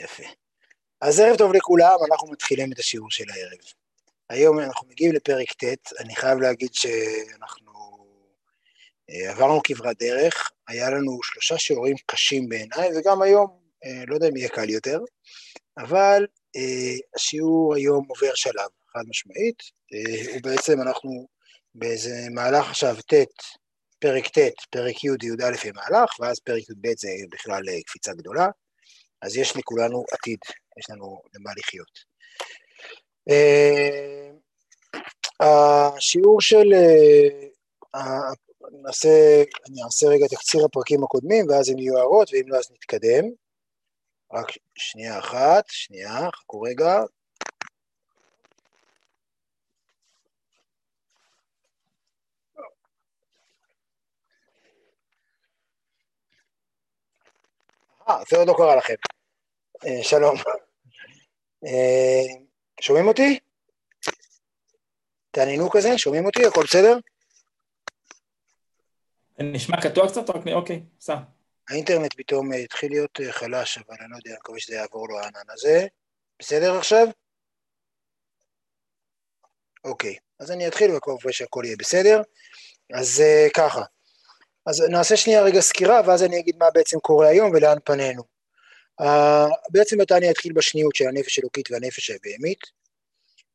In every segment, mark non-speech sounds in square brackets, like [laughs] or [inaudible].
יפה. אז ערב טוב לכולם, אנחנו מתחילים את השיעור של הערב. היום אנחנו מגיעים לפרק ט', אני חייב להגיד שאנחנו אה, עברנו כברת דרך, היה לנו שלושה שיעורים קשים בעיניי, וגם היום, אה, לא יודע אם יהיה קל יותר, אבל אה, השיעור היום עובר שלב, חד משמעית, ובעצם אנחנו באיזה מהלך עכשיו ט', פרק ט', פרק י', י"א יהיה מהלך, ואז פרק י"ב זה בכלל קפיצה גדולה, אז יש לכולנו עתיד, יש לנו למה לחיות. השיעור של, נעשה, אני אעשה רגע תקציר הפרקים הקודמים, ואז אם יהיו הערות, ואם לא אז נתקדם. רק שנייה אחת, שנייה, חכו רגע. אה, זה עוד לא קרה לכם. אה, שלום. אה, שומעים אותי? תעניינו כזה, שומעים אותי? הכל בסדר? נשמע קטוע קצת? אוקיי, סע. האינטרנט פתאום אה, התחיל להיות חלש, אבל אני לא יודע, אני מקווה שזה יעבור לו הענן הזה. בסדר עכשיו? אוקיי, אז אני אתחיל ומקווה שהכל יהיה בסדר. אז ככה, אז נעשה שנייה רגע סקירה, ואז אני אגיד מה בעצם קורה היום ולאן פנינו. Uh, בעצם אני אתחיל בשניות של הנפש אלוקית והנפש הבהמית,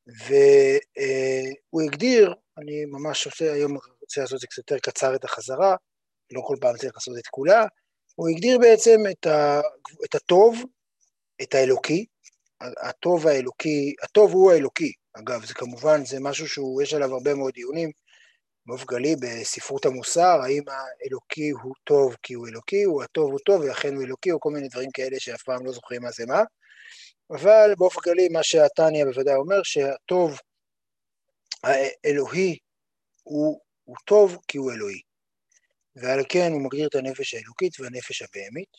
והוא uh, הגדיר, אני ממש עושה היום רוצה לעשות את זה קצת יותר קצר את החזרה, לא כל פעם צריך לעשות את כולה, הוא הגדיר בעצם את, ה, את הטוב, את האלוקי, הטוב האלוקי, הטוב הוא האלוקי, אגב, זה כמובן, זה משהו שיש עליו הרבה מאוד דיונים, באופן כללי בספרות המוסר, האם האלוקי הוא טוב כי הוא אלוקי, הוא הטוב הוא טוב ולכן הוא אלוקי, או כל מיני דברים כאלה שאף פעם לא זוכרים מה זה מה, אבל באופן כללי מה שהתניא בוודאי אומר, שהטוב האלוהי הוא הוא טוב כי הוא אלוהי. ועל כן הוא מגדיר את הנפש האלוקית והנפש הבהמית.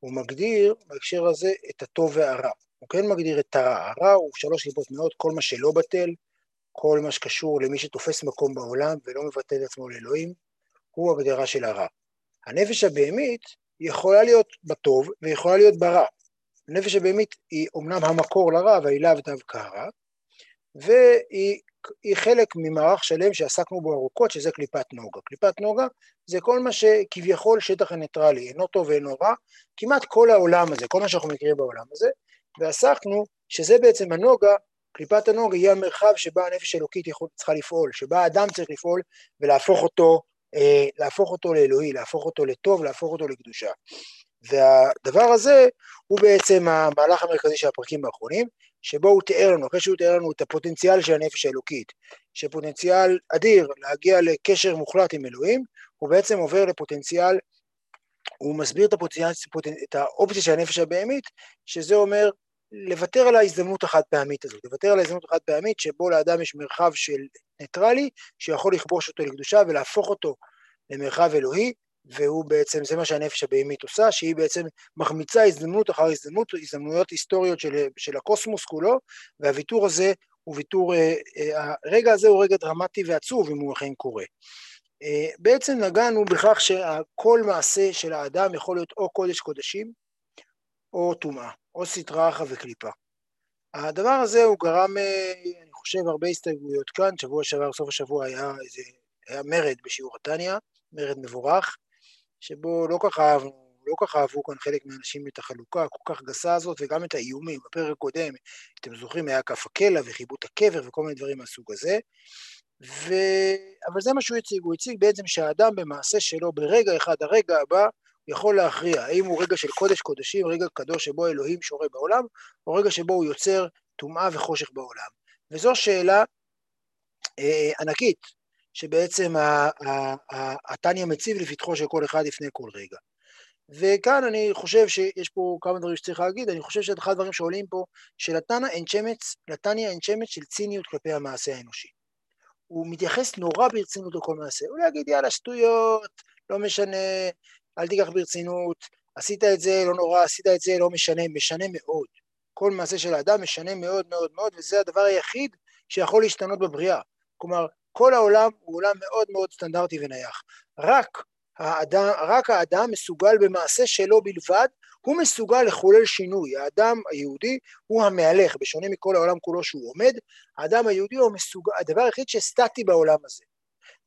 הוא מגדיר בהקשר הזה את הטוב והרע. הוא כן מגדיר את הרע. הרע הוא שלוש סיבות מאוד, כל מה שלא בטל, כל מה שקשור למי שתופס מקום בעולם ולא מבטא את עצמו לאלוהים, הוא הגדרה של הרע. הנפש הבהמית יכולה להיות בטוב ויכולה להיות ברע. הנפש הבהמית היא אומנם המקור לרע, אבל היא לאו דווקא הרע, והיא היא חלק ממערך שלם שעסקנו בו ארוכות, שזה קליפת נוגה. קליפת נוגה זה כל מה שכביכול שטח הניטרלי, אינו טוב ואינו רע, כמעט כל העולם הזה, כל מה שאנחנו מכירים בעולם הזה, ועסקנו שזה בעצם הנוגה, קליפת הנוגה היא המרחב שבה הנפש האלוקית צריכה לפעול, שבה האדם צריך לפעול ולהפוך אותו, אה, להפוך אותו לאלוהי, להפוך אותו לטוב, להפוך אותו לקדושה. והדבר הזה הוא בעצם המהלך המרכזי של הפרקים האחרונים, שבו הוא תיאר לנו, אחרי שהוא תיאר לנו את הפוטנציאל של הנפש האלוקית, שפוטנציאל אדיר להגיע לקשר מוחלט עם אלוהים, הוא בעצם עובר לפוטנציאל, הוא מסביר את, הפוטנציאל, את האופציה של הנפש הבהמית, שזה אומר לוותר על ההזדמנות החד פעמית הזאת, לוותר על ההזדמנות החד פעמית שבו לאדם יש מרחב של ניטרלי, שיכול לכבוש אותו לקדושה ולהפוך אותו למרחב אלוהי, והוא בעצם, זה מה שהנפש הבהמית עושה, שהיא בעצם מחמיצה הזדמנות אחר הזדמנות, הזדמנויות היסטוריות של, של הקוסמוס כולו, והוויתור הזה הוא ויתור, אה, אה, הרגע הזה הוא רגע דרמטי ועצוב אם הוא אכן קורה. אה, בעצם נגענו בכך שכל מעשה של האדם יכול להיות או קודש קודשים, או טומאה, או סטרה וקליפה. הדבר הזה הוא גרם, אני חושב, הרבה הסתייגויות כאן, שבוע שעבר, סוף השבוע היה איזה, היה מרד בשיעור התניא, מרד מבורך, שבו לא כל אהבנו, לא כך אהבו כאן חלק מהאנשים את החלוקה הכל כך גסה הזאת, וגם את האיומים. בפרק הקודם, אתם זוכרים, היה כף הקלע וחיבוט הקבר וכל מיני דברים מהסוג הזה. ו... אבל זה מה שהוא הציג, הוא הציג בעצם שהאדם במעשה שלו ברגע אחד, הרגע הבא, יכול להכריע האם הוא רגע של קודש קודשים, רגע קדוש שבו אלוהים שורה בעולם, או רגע שבו הוא יוצר טומאה וחושך בעולם. וזו שאלה אה, ענקית, שבעצם התניא מציב לפתחו של כל אחד לפני כל רגע. וכאן אני חושב שיש פה כמה דברים שצריך להגיד, אני חושב שאחד הדברים שעולים פה, שלתניא אין שמץ, לתניא אין שמץ של ציניות כלפי המעשה האנושי. הוא מתייחס נורא ברצינות לכל מעשה, הוא לא יגיד יאללה שטויות, לא משנה, אל תיקח ברצינות, עשית את זה, לא נורא, עשית את זה, לא משנה, משנה מאוד. כל מעשה של האדם משנה מאוד מאוד מאוד, וזה הדבר היחיד שיכול להשתנות בבריאה. כלומר, כל העולם הוא עולם מאוד מאוד סטנדרטי ונייח. רק האדם, רק האדם מסוגל במעשה שלו בלבד, הוא מסוגל לחולל שינוי. האדם היהודי הוא המהלך, בשונה מכל העולם כולו שהוא עומד, האדם היהודי הוא מסוגל, הדבר היחיד שסטטי בעולם הזה.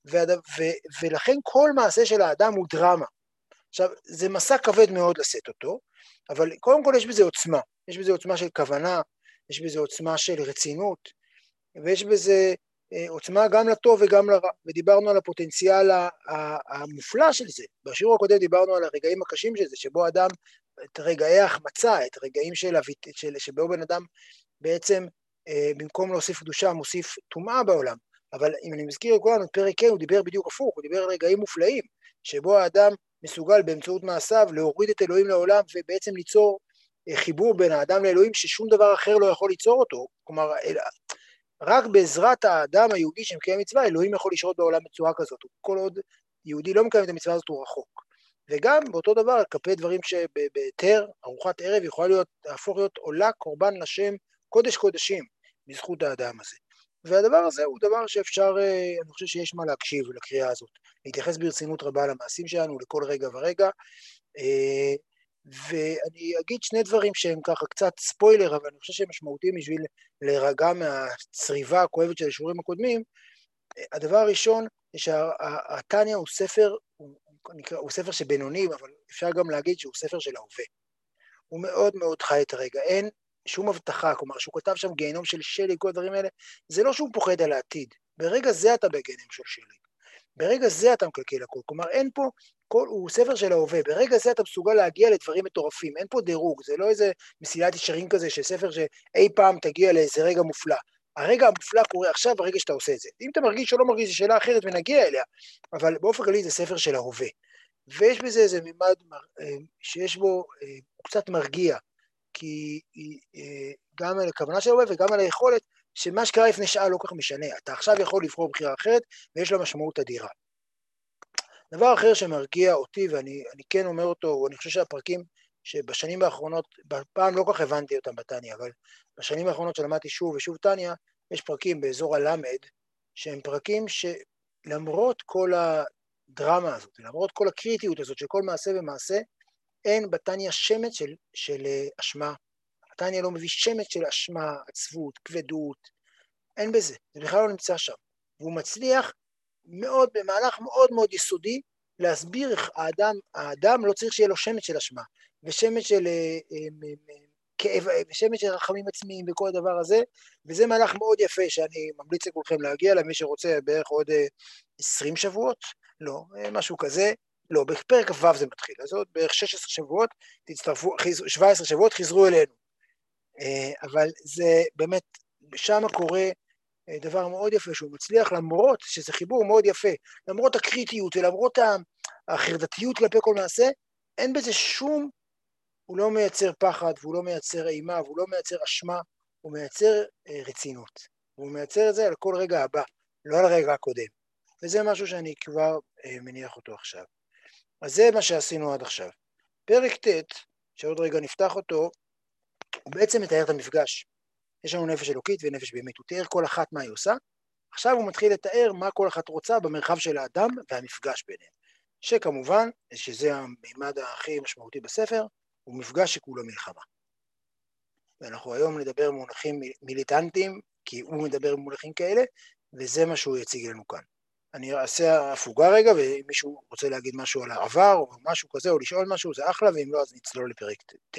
והד... ו... ולכן כל מעשה של האדם הוא דרמה. עכשיו, זה מסע כבד מאוד לשאת אותו, אבל קודם כל יש בזה עוצמה. יש בזה עוצמה של כוונה, יש בזה עוצמה של רצינות, ויש בזה אה, עוצמה גם לטוב וגם לרע, ודיברנו על הפוטנציאל המופלא של זה. בשיעור הקודם דיברנו על הרגעים הקשים של זה, שבו אדם, את רגעי ההחמצה, את הרגעים של, של, שבו בן אדם בעצם אה, במקום להוסיף קדושה מוסיף טומאה בעולם. אבל אם אני מזכיר לכולנו, פרק ה' הוא דיבר בדיוק הפוך, הוא דיבר על רגעים מופלאים, שבו האדם מסוגל באמצעות מעשיו להוריד את אלוהים לעולם ובעצם ליצור אה, חיבור בין האדם לאלוהים ששום דבר אחר לא יכול ליצור אותו. כלומר, רק בעזרת האדם היהודי שמקיים מצווה, אלוהים יכול לשרות בעולם בצורה כזאת. כל עוד יהודי לא מקיים את המצווה הזאת, הוא רחוק. וגם באותו דבר, כלפי דברים שבהיתר, ארוחת ערב יכולה להיות, להפוך להיות עולה קורבן לשם קודש קודשים, בזכות האדם הזה. והדבר הזה הוא דבר שאפשר, אה, אני חושב שיש מה להקשיב לקריאה הזאת, להתייחס ברצינות רבה למעשים שלנו, לכל רגע ורגע. אה, ואני אגיד שני דברים שהם ככה קצת ספוילר, אבל אני חושב שהם משמעותיים בשביל להירגע מהצריבה הכואבת של השיעורים הקודמים. הדבר הראשון, שהתניא הוא ספר, הוא, הוא ספר שבינוני, אבל אפשר גם להגיד שהוא ספר של ההווה. הוא מאוד מאוד חי את הרגע, אין שום הבטחה, כלומר, שהוא כתב שם גיהנום של שלג, כל הדברים האלה, זה לא שהוא פוחד על העתיד, ברגע זה אתה בגיהנום של שלג. ברגע זה אתה מקלקל הכל, כלומר אין פה, כל, הוא ספר של ההווה, ברגע זה אתה מסוגל להגיע לדברים מטורפים, אין פה דירוג, זה לא איזה מסילת ישרים כזה של ספר שאי פעם תגיע לאיזה רגע מופלא. הרגע המופלא קורה עכשיו ברגע שאתה עושה את זה. אם אתה מרגיש או לא מרגיש, זו שאלה אחרת ונגיע אליה, אבל באופן כללי זה ספר של ההווה. ויש בזה איזה מימד אה, שיש בו, אה, הוא קצת מרגיע, כי אה, גם על הכוונה של ההווה וגם על היכולת שמה שקרה לפני שעה לא כל כך משנה, אתה עכשיו יכול לבחור בחירה אחרת ויש לה משמעות אדירה. דבר אחר שמרגיע אותי, ואני כן אומר אותו, אני חושב שהפרקים שבשנים האחרונות, פעם לא כל כך הבנתי אותם בתניא, אבל בשנים האחרונות שלמדתי שוב ושוב תניא, יש פרקים באזור הלמד, שהם פרקים שלמרות כל הדרמה הזאת, למרות כל הקריטיות הזאת של כל מעשה ומעשה, אין בתניא שמץ של, של אה, אשמה, התניא לא מביא שמץ של אשמה, עצבות, כבדות, אין בזה, זה בכלל לא נמצא שם. והוא מצליח מאוד, במהלך מאוד מאוד יסודי, להסביר איך האדם, האדם לא צריך שיהיה לו שמץ של אשמה, ושמץ של אה, אה, כאב, ושמץ של רחמים עצמיים וכל הדבר הזה, וזה מהלך מאוד יפה שאני ממליץ לכולכם להגיע למי שרוצה בערך עוד 20 שבועות, לא, משהו כזה, לא, בפרק כ"ו זה מתחיל, אז עוד בערך 16 שבועות, תצטרפו, 17 שבועות, חזרו אלינו. אה, אבל זה באמת, שם קורה אה, דבר מאוד יפה, שהוא מצליח למרות שזה חיבור מאוד יפה, למרות הקריטיות ולמרות החרדתיות כלפי כל מעשה, אין בזה שום, הוא לא מייצר פחד והוא לא מייצר אימה והוא לא מייצר אשמה, הוא מייצר אה, רצינות. והוא מייצר את זה על כל רגע הבא, לא על הרגע הקודם. וזה משהו שאני כבר מניח אותו עכשיו. אז זה מה שעשינו עד עכשיו. פרק ט', שעוד רגע נפתח אותו, הוא בעצם מתאר את המפגש. יש לנו נפש אלוקית ונפש בהמית, הוא תיאר כל אחת מה היא עושה, עכשיו הוא מתחיל לתאר מה כל אחת רוצה במרחב של האדם והמפגש ביניהם. שכמובן, שזה המימד הכי משמעותי בספר, הוא מפגש שכולו מלחמה. ואנחנו היום נדבר במונחים מיליטנטיים, כי הוא מדבר במונחים כאלה, וזה מה שהוא יציג לנו כאן. אני אעשה הפוגה רגע, ואם מישהו רוצה להגיד משהו על העבר, או משהו כזה, או לשאול משהו, זה אחלה, ואם לא, אז נצלול לפרק ט'.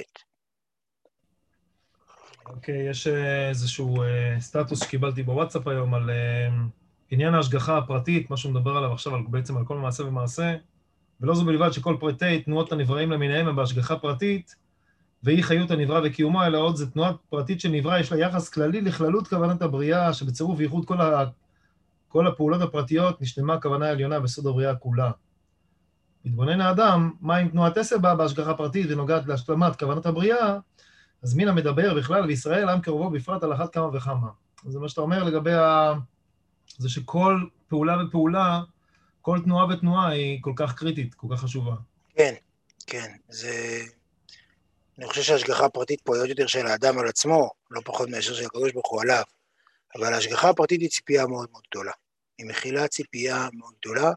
אוקיי, okay, יש אה, איזשהו uh, סטטוס שקיבלתי בוואטסאפ היום על uh, עניין ההשגחה הפרטית, מה שהוא מדבר עליו עכשיו, על, בעצם על כל מעשה ומעשה, ולא זו בלבד שכל פרטי תנועות הנבראים למיניהם הם בהשגחה פרטית, ואי חיות הנברא וקיומו, אלא עוד זה תנועה פרטית של נברא, יש לה יחס כללי לכללות כוונת הבריאה, שבצירוף וייחוד כל, כל הפעולות הפרטיות נשלמה הכוונה העליונה בסוד הבריאה כולה. מתבונן האדם, מה אם תנועת עשר באה בהשגחה פרטית ונוגעת להשלמת כוונת הבריאה, אז מין המדבר בכלל, וישראל עם קרובו בפרט על אחת כמה וכמה. זה מה שאתה אומר לגבי ה... זה שכל פעולה ופעולה, כל תנועה ותנועה היא כל כך קריטית, כל כך חשובה. כן, כן. זה... אני חושב שההשגחה הפרטית פה היא עוד יותר של האדם על עצמו, לא פחות מאשר של הקדוש ברוך הוא עליו. אבל ההשגחה הפרטית היא ציפייה מאוד מאוד גדולה. היא מכילה ציפייה מאוד גדולה,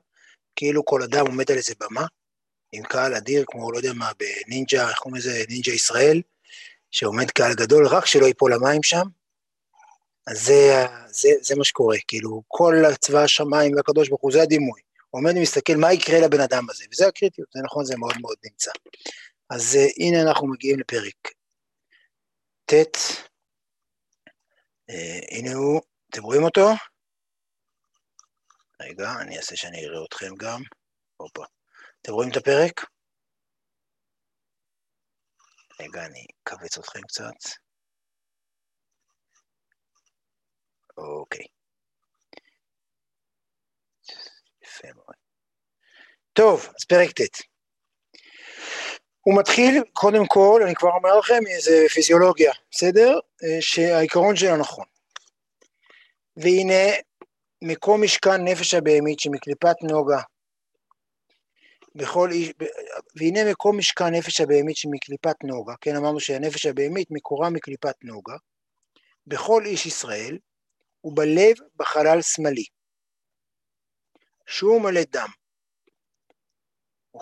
כאילו כל אדם עומד על איזה במה, עם קהל אדיר, כמו, לא יודע מה, בנינג'ה, איך קוראים לזה, נינג'ה ישראל, שעומד קהל גדול, רק שלא ייפול למים שם, אז זה, זה, זה מה שקורה, כאילו, כל צבא השמיים והקדוש ברוך הוא, זה הדימוי. עומד ומסתכל מה יקרה לבן אדם הזה, וזה הקריטיות, זה נכון, זה מאוד מאוד נמצא. אז uh, הנה אנחנו מגיעים לפרק ט', הנה הוא, אתם רואים אותו? רגע, אני אעשה שאני אראה אתכם גם. הופה. אתם רואים את הפרק? רגע, אני אכווץ אתכם קצת. אוקיי. יפה מאוד. טוב, אז פרק ט'. הוא מתחיל, קודם כל, אני כבר אומר לכם, איזה פיזיולוגיה, בסדר? שהעיקרון שלה נכון. והנה, מקום משכן נפש הבהמית שמקליפת נוגה בכל איש, והנה מקום משכן נפש הבהמית שמקליפת נוגה, כן אמרנו שהנפש הבהמית מקורה מקליפת נוגה, בכל איש ישראל, ובלב בחלל שמאלי, שהוא מלא דם.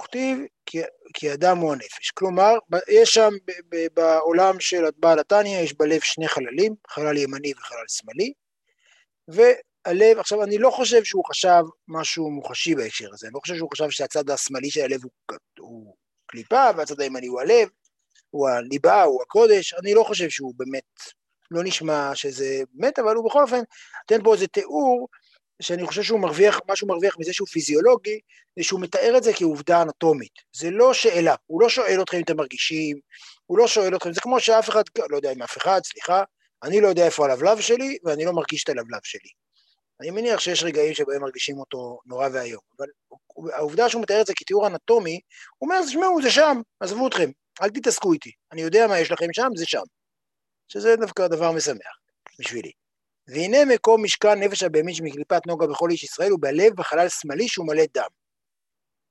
וכתיב כי, כי אדם הוא הנפש. כלומר, יש שם בעולם של בעל התניא, יש בלב שני חללים, חלל ימני וחלל שמאלי, והלב, עכשיו אני לא חושב שהוא חשב משהו מוחשי בהקשר הזה, אני לא חושב שהוא חשב שהצד השמאלי של הלב הוא, הוא קליפה והצד הימני הוא הלב, הוא הליבה, הוא הקודש, אני לא חושב שהוא באמת, לא נשמע שזה באמת, אבל הוא בכל אופן נותן פה איזה תיאור שאני חושב שהוא מרוויח, מה שהוא מרוויח מזה שהוא פיזיולוגי, זה שהוא מתאר את זה כעובדה אנטומית. זה לא שאלה, הוא לא שואל אתכם אם אתם מרגישים, הוא לא שואל אתכם, זה כמו שאף אחד, לא יודע אם אף אחד, סליחה, אני לא יודע איפה הלבלב שלי, ואני לא מרגיש את הלבלב שלי. אני מניח שיש רגעים שבהם מרגישים אותו נורא ואיום, אבל העובדה שהוא מתאר את זה כתיאור אנטומי, הוא אומר, תשמעו, זה שם, עזבו אתכם, אל תתעסקו איתי, אני יודע מה יש לכם שם, זה שם. שזה דווקא דבר משמח בשבילי. והנה מקום משכן נפש הבהמית שמקליפת נוגה בכל איש ישראל הוא בלב בחלל שמאלי שהוא מלא דם.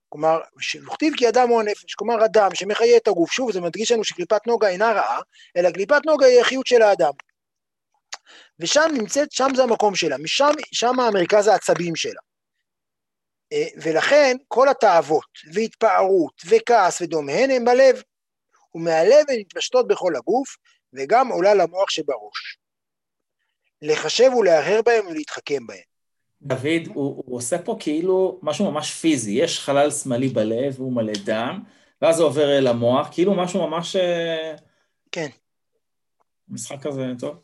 כלומר, וכתיב כי אדם הוא הנפש, כלומר אדם שמחיה את הגוף, שוב זה מדגיש לנו שקליפת נוגה אינה רעה, אלא קליפת נוגה היא החיות של האדם. ושם נמצאת, שם זה המקום שלה, משם, שם המרכז העצבים שלה. אה, ולכן כל התאוות והתפארות וכעס ודומיהן הם בלב, ומהלב הן מתפשטות בכל הגוף, וגם עולה למוח שבראש. לחשב ולהרהר בהם ולהתחכם בהם. דוד, הוא, הוא עושה פה כאילו משהו ממש פיזי, יש חלל שמאלי בלב והוא מלא דם, ואז זה עובר אל המוח, כאילו משהו ממש... אה, כן. משחק כזה, טוב.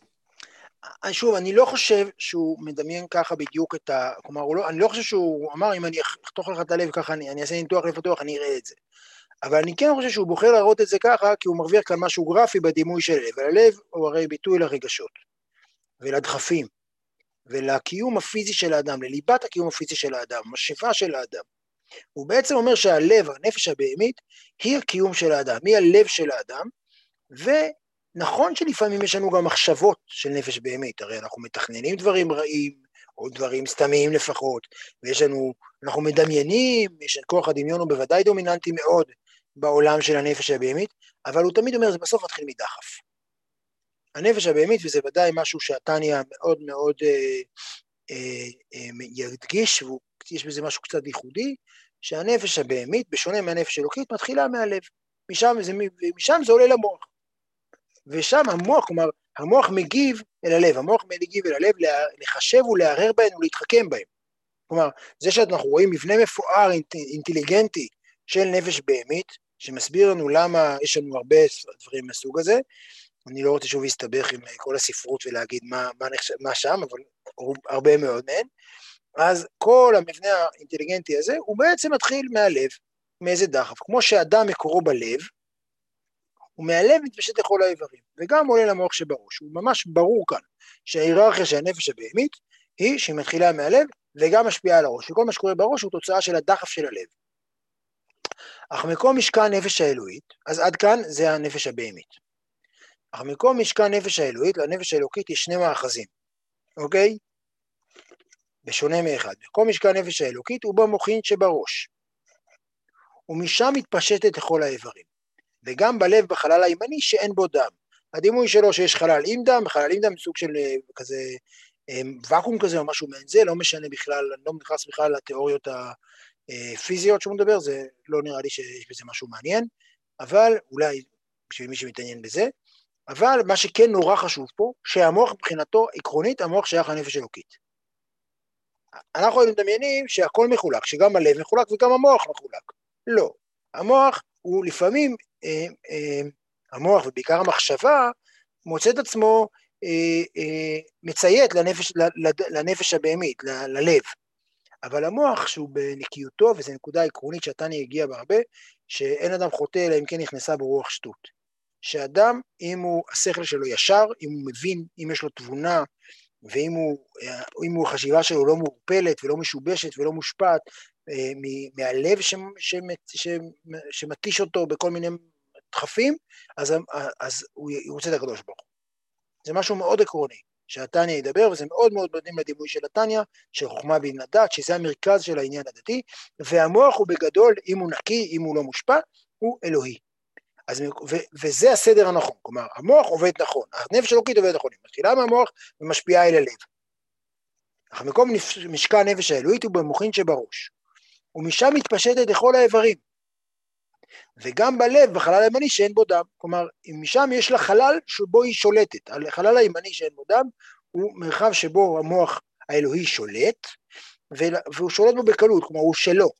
אה, שוב, אני לא חושב שהוא מדמיין ככה בדיוק את ה... כלומר, לא, אני לא חושב שהוא אמר, אם אני אחתוך לך את הלב ככה, אני, אני אעשה ניתוח לב פתוח, אני אראה את זה. אבל אני כן חושב שהוא בוחר להראות את זה ככה, כי הוא מרוויח כאן משהו גרפי בדימוי של הלב, והלב הוא הרי ביטוי לרגשות. ולדחפים, ולקיום הפיזי של האדם, לליבת הקיום הפיזי של האדם, משאבה של האדם. הוא בעצם אומר שהלב, הנפש הבהמית, היא הקיום של האדם, היא הלב של האדם, ונכון שלפעמים יש לנו גם מחשבות של נפש בהמית, הרי אנחנו מתכננים דברים רעים, או דברים סתמיים לפחות, ויש לנו, אנחנו מדמיינים, יש כוח הדמיון הוא בוודאי דומיננטי מאוד בעולם של הנפש הבהמית, אבל הוא תמיד אומר, זה בסוף מתחיל מדחף. הנפש הבהמית, וזה ודאי משהו שהתניא מאוד מאוד אה, אה, אה, ידגיש, ויש בזה משהו קצת ייחודי, שהנפש הבהמית, בשונה מהנפש האלוקית, מתחילה מהלב. משם זה, משם זה עולה למוח. ושם המוח, כלומר, המוח מגיב אל הלב, המוח מגיב אל הלב לחשב ולהרהר בהן ולהתחכם בהן. כלומר, זה שאנחנו רואים מבנה מפואר, אינטליגנטי של נפש בהמית, שמסביר לנו למה יש לנו הרבה דברים מהסוג הזה, אני לא רוצה שוב להסתבך עם כל הספרות ולהגיד מה, מה, נחשב, מה שם, אבל הרבה מאוד מהן. אז כל המבנה האינטליגנטי הזה, הוא בעצם מתחיל מהלב, מאיזה דחף. כמו שאדם מקורו בלב, ומהלב מתפשט לכל האיברים, וגם עולה למוח שבראש. הוא ממש ברור כאן שההיררכיה של הנפש הבהמית היא שהיא מתחילה מהלב וגם משפיעה על הראש, וכל מה שקורה בראש הוא תוצאה של הדחף של הלב. אך מקום משכן נפש האלוהית, אז עד כאן זה הנפש הבהמית. אך מקום משכן נפש האלוהית לנפש האלוקית יש שני מאחזים, אוקיי? בשונה מאחד. מקום משכן נפש האלוקית הוא במוחין שבראש, ומשם מתפשטת לכל האיברים, וגם בלב בחלל הימני שאין בו דם. הדימוי שלו שיש חלל עם דם, חלל עם דם סוג של אה, כזה אה, ואקום כזה או משהו מעין זה, לא משנה בכלל, אני לא נכנס בכלל לתיאוריות אה, פיזיות שהוא מדבר, זה לא נראה לי שיש בזה משהו מעניין, אבל אולי בשביל מי שמתעניין בזה, אבל מה שכן נורא חשוב פה, שהמוח מבחינתו עקרונית המוח שייך לנפש אלוקית. אנחנו מדמיינים שהכל מחולק, שגם הלב מחולק וגם המוח מחולק. לא. המוח הוא לפעמים, אה, אה, המוח ובעיקר המחשבה, מוצא את עצמו אה, אה, מציית לנפש, לנפש הבהמית, ל, ללב. אבל המוח שהוא בנקיותו, וזו נקודה עקרונית שהתניא הגיע בה הרבה, שאין אדם חוטא אלא אם כן נכנסה ברוח שטות. שאדם, אם הוא, השכל שלו ישר, אם הוא מבין, אם יש לו תבונה, ואם הוא, אם הוא החשיבה שלו לא מעורפלת ולא משובשת ולא מושפעת אה, מהלב שמתיש אותו בכל מיני דחפים, אז, אז הוא רוצה את הקדוש ברוך הוא. זה משהו מאוד עקרוני, שהתניא ידבר, וזה מאוד מאוד מדהים לדימוי של התניא, של חוכמה בינה דת, שזה המרכז של העניין הדתי, והמוח הוא בגדול, אם הוא נקי, אם הוא לא מושפע, הוא אלוהי. אז, ו, וזה הסדר הנכון, כלומר, המוח עובד נכון, הנפש אלוקית עובדת נכון, היא מתחילה מהמוח ומשפיעה אל הלב. אך מקום משקע הנפש האלוהית הוא במוחין שבראש, ומשם מתפשטת לכל האיברים, וגם בלב, בחלל הימני שאין בו דם, כלומר, משם יש לה חלל שבו היא שולטת, החלל הימני שאין בו דם הוא מרחב שבו המוח האלוהי שולט, והוא שולט בו בקלות, כלומר הוא שלו.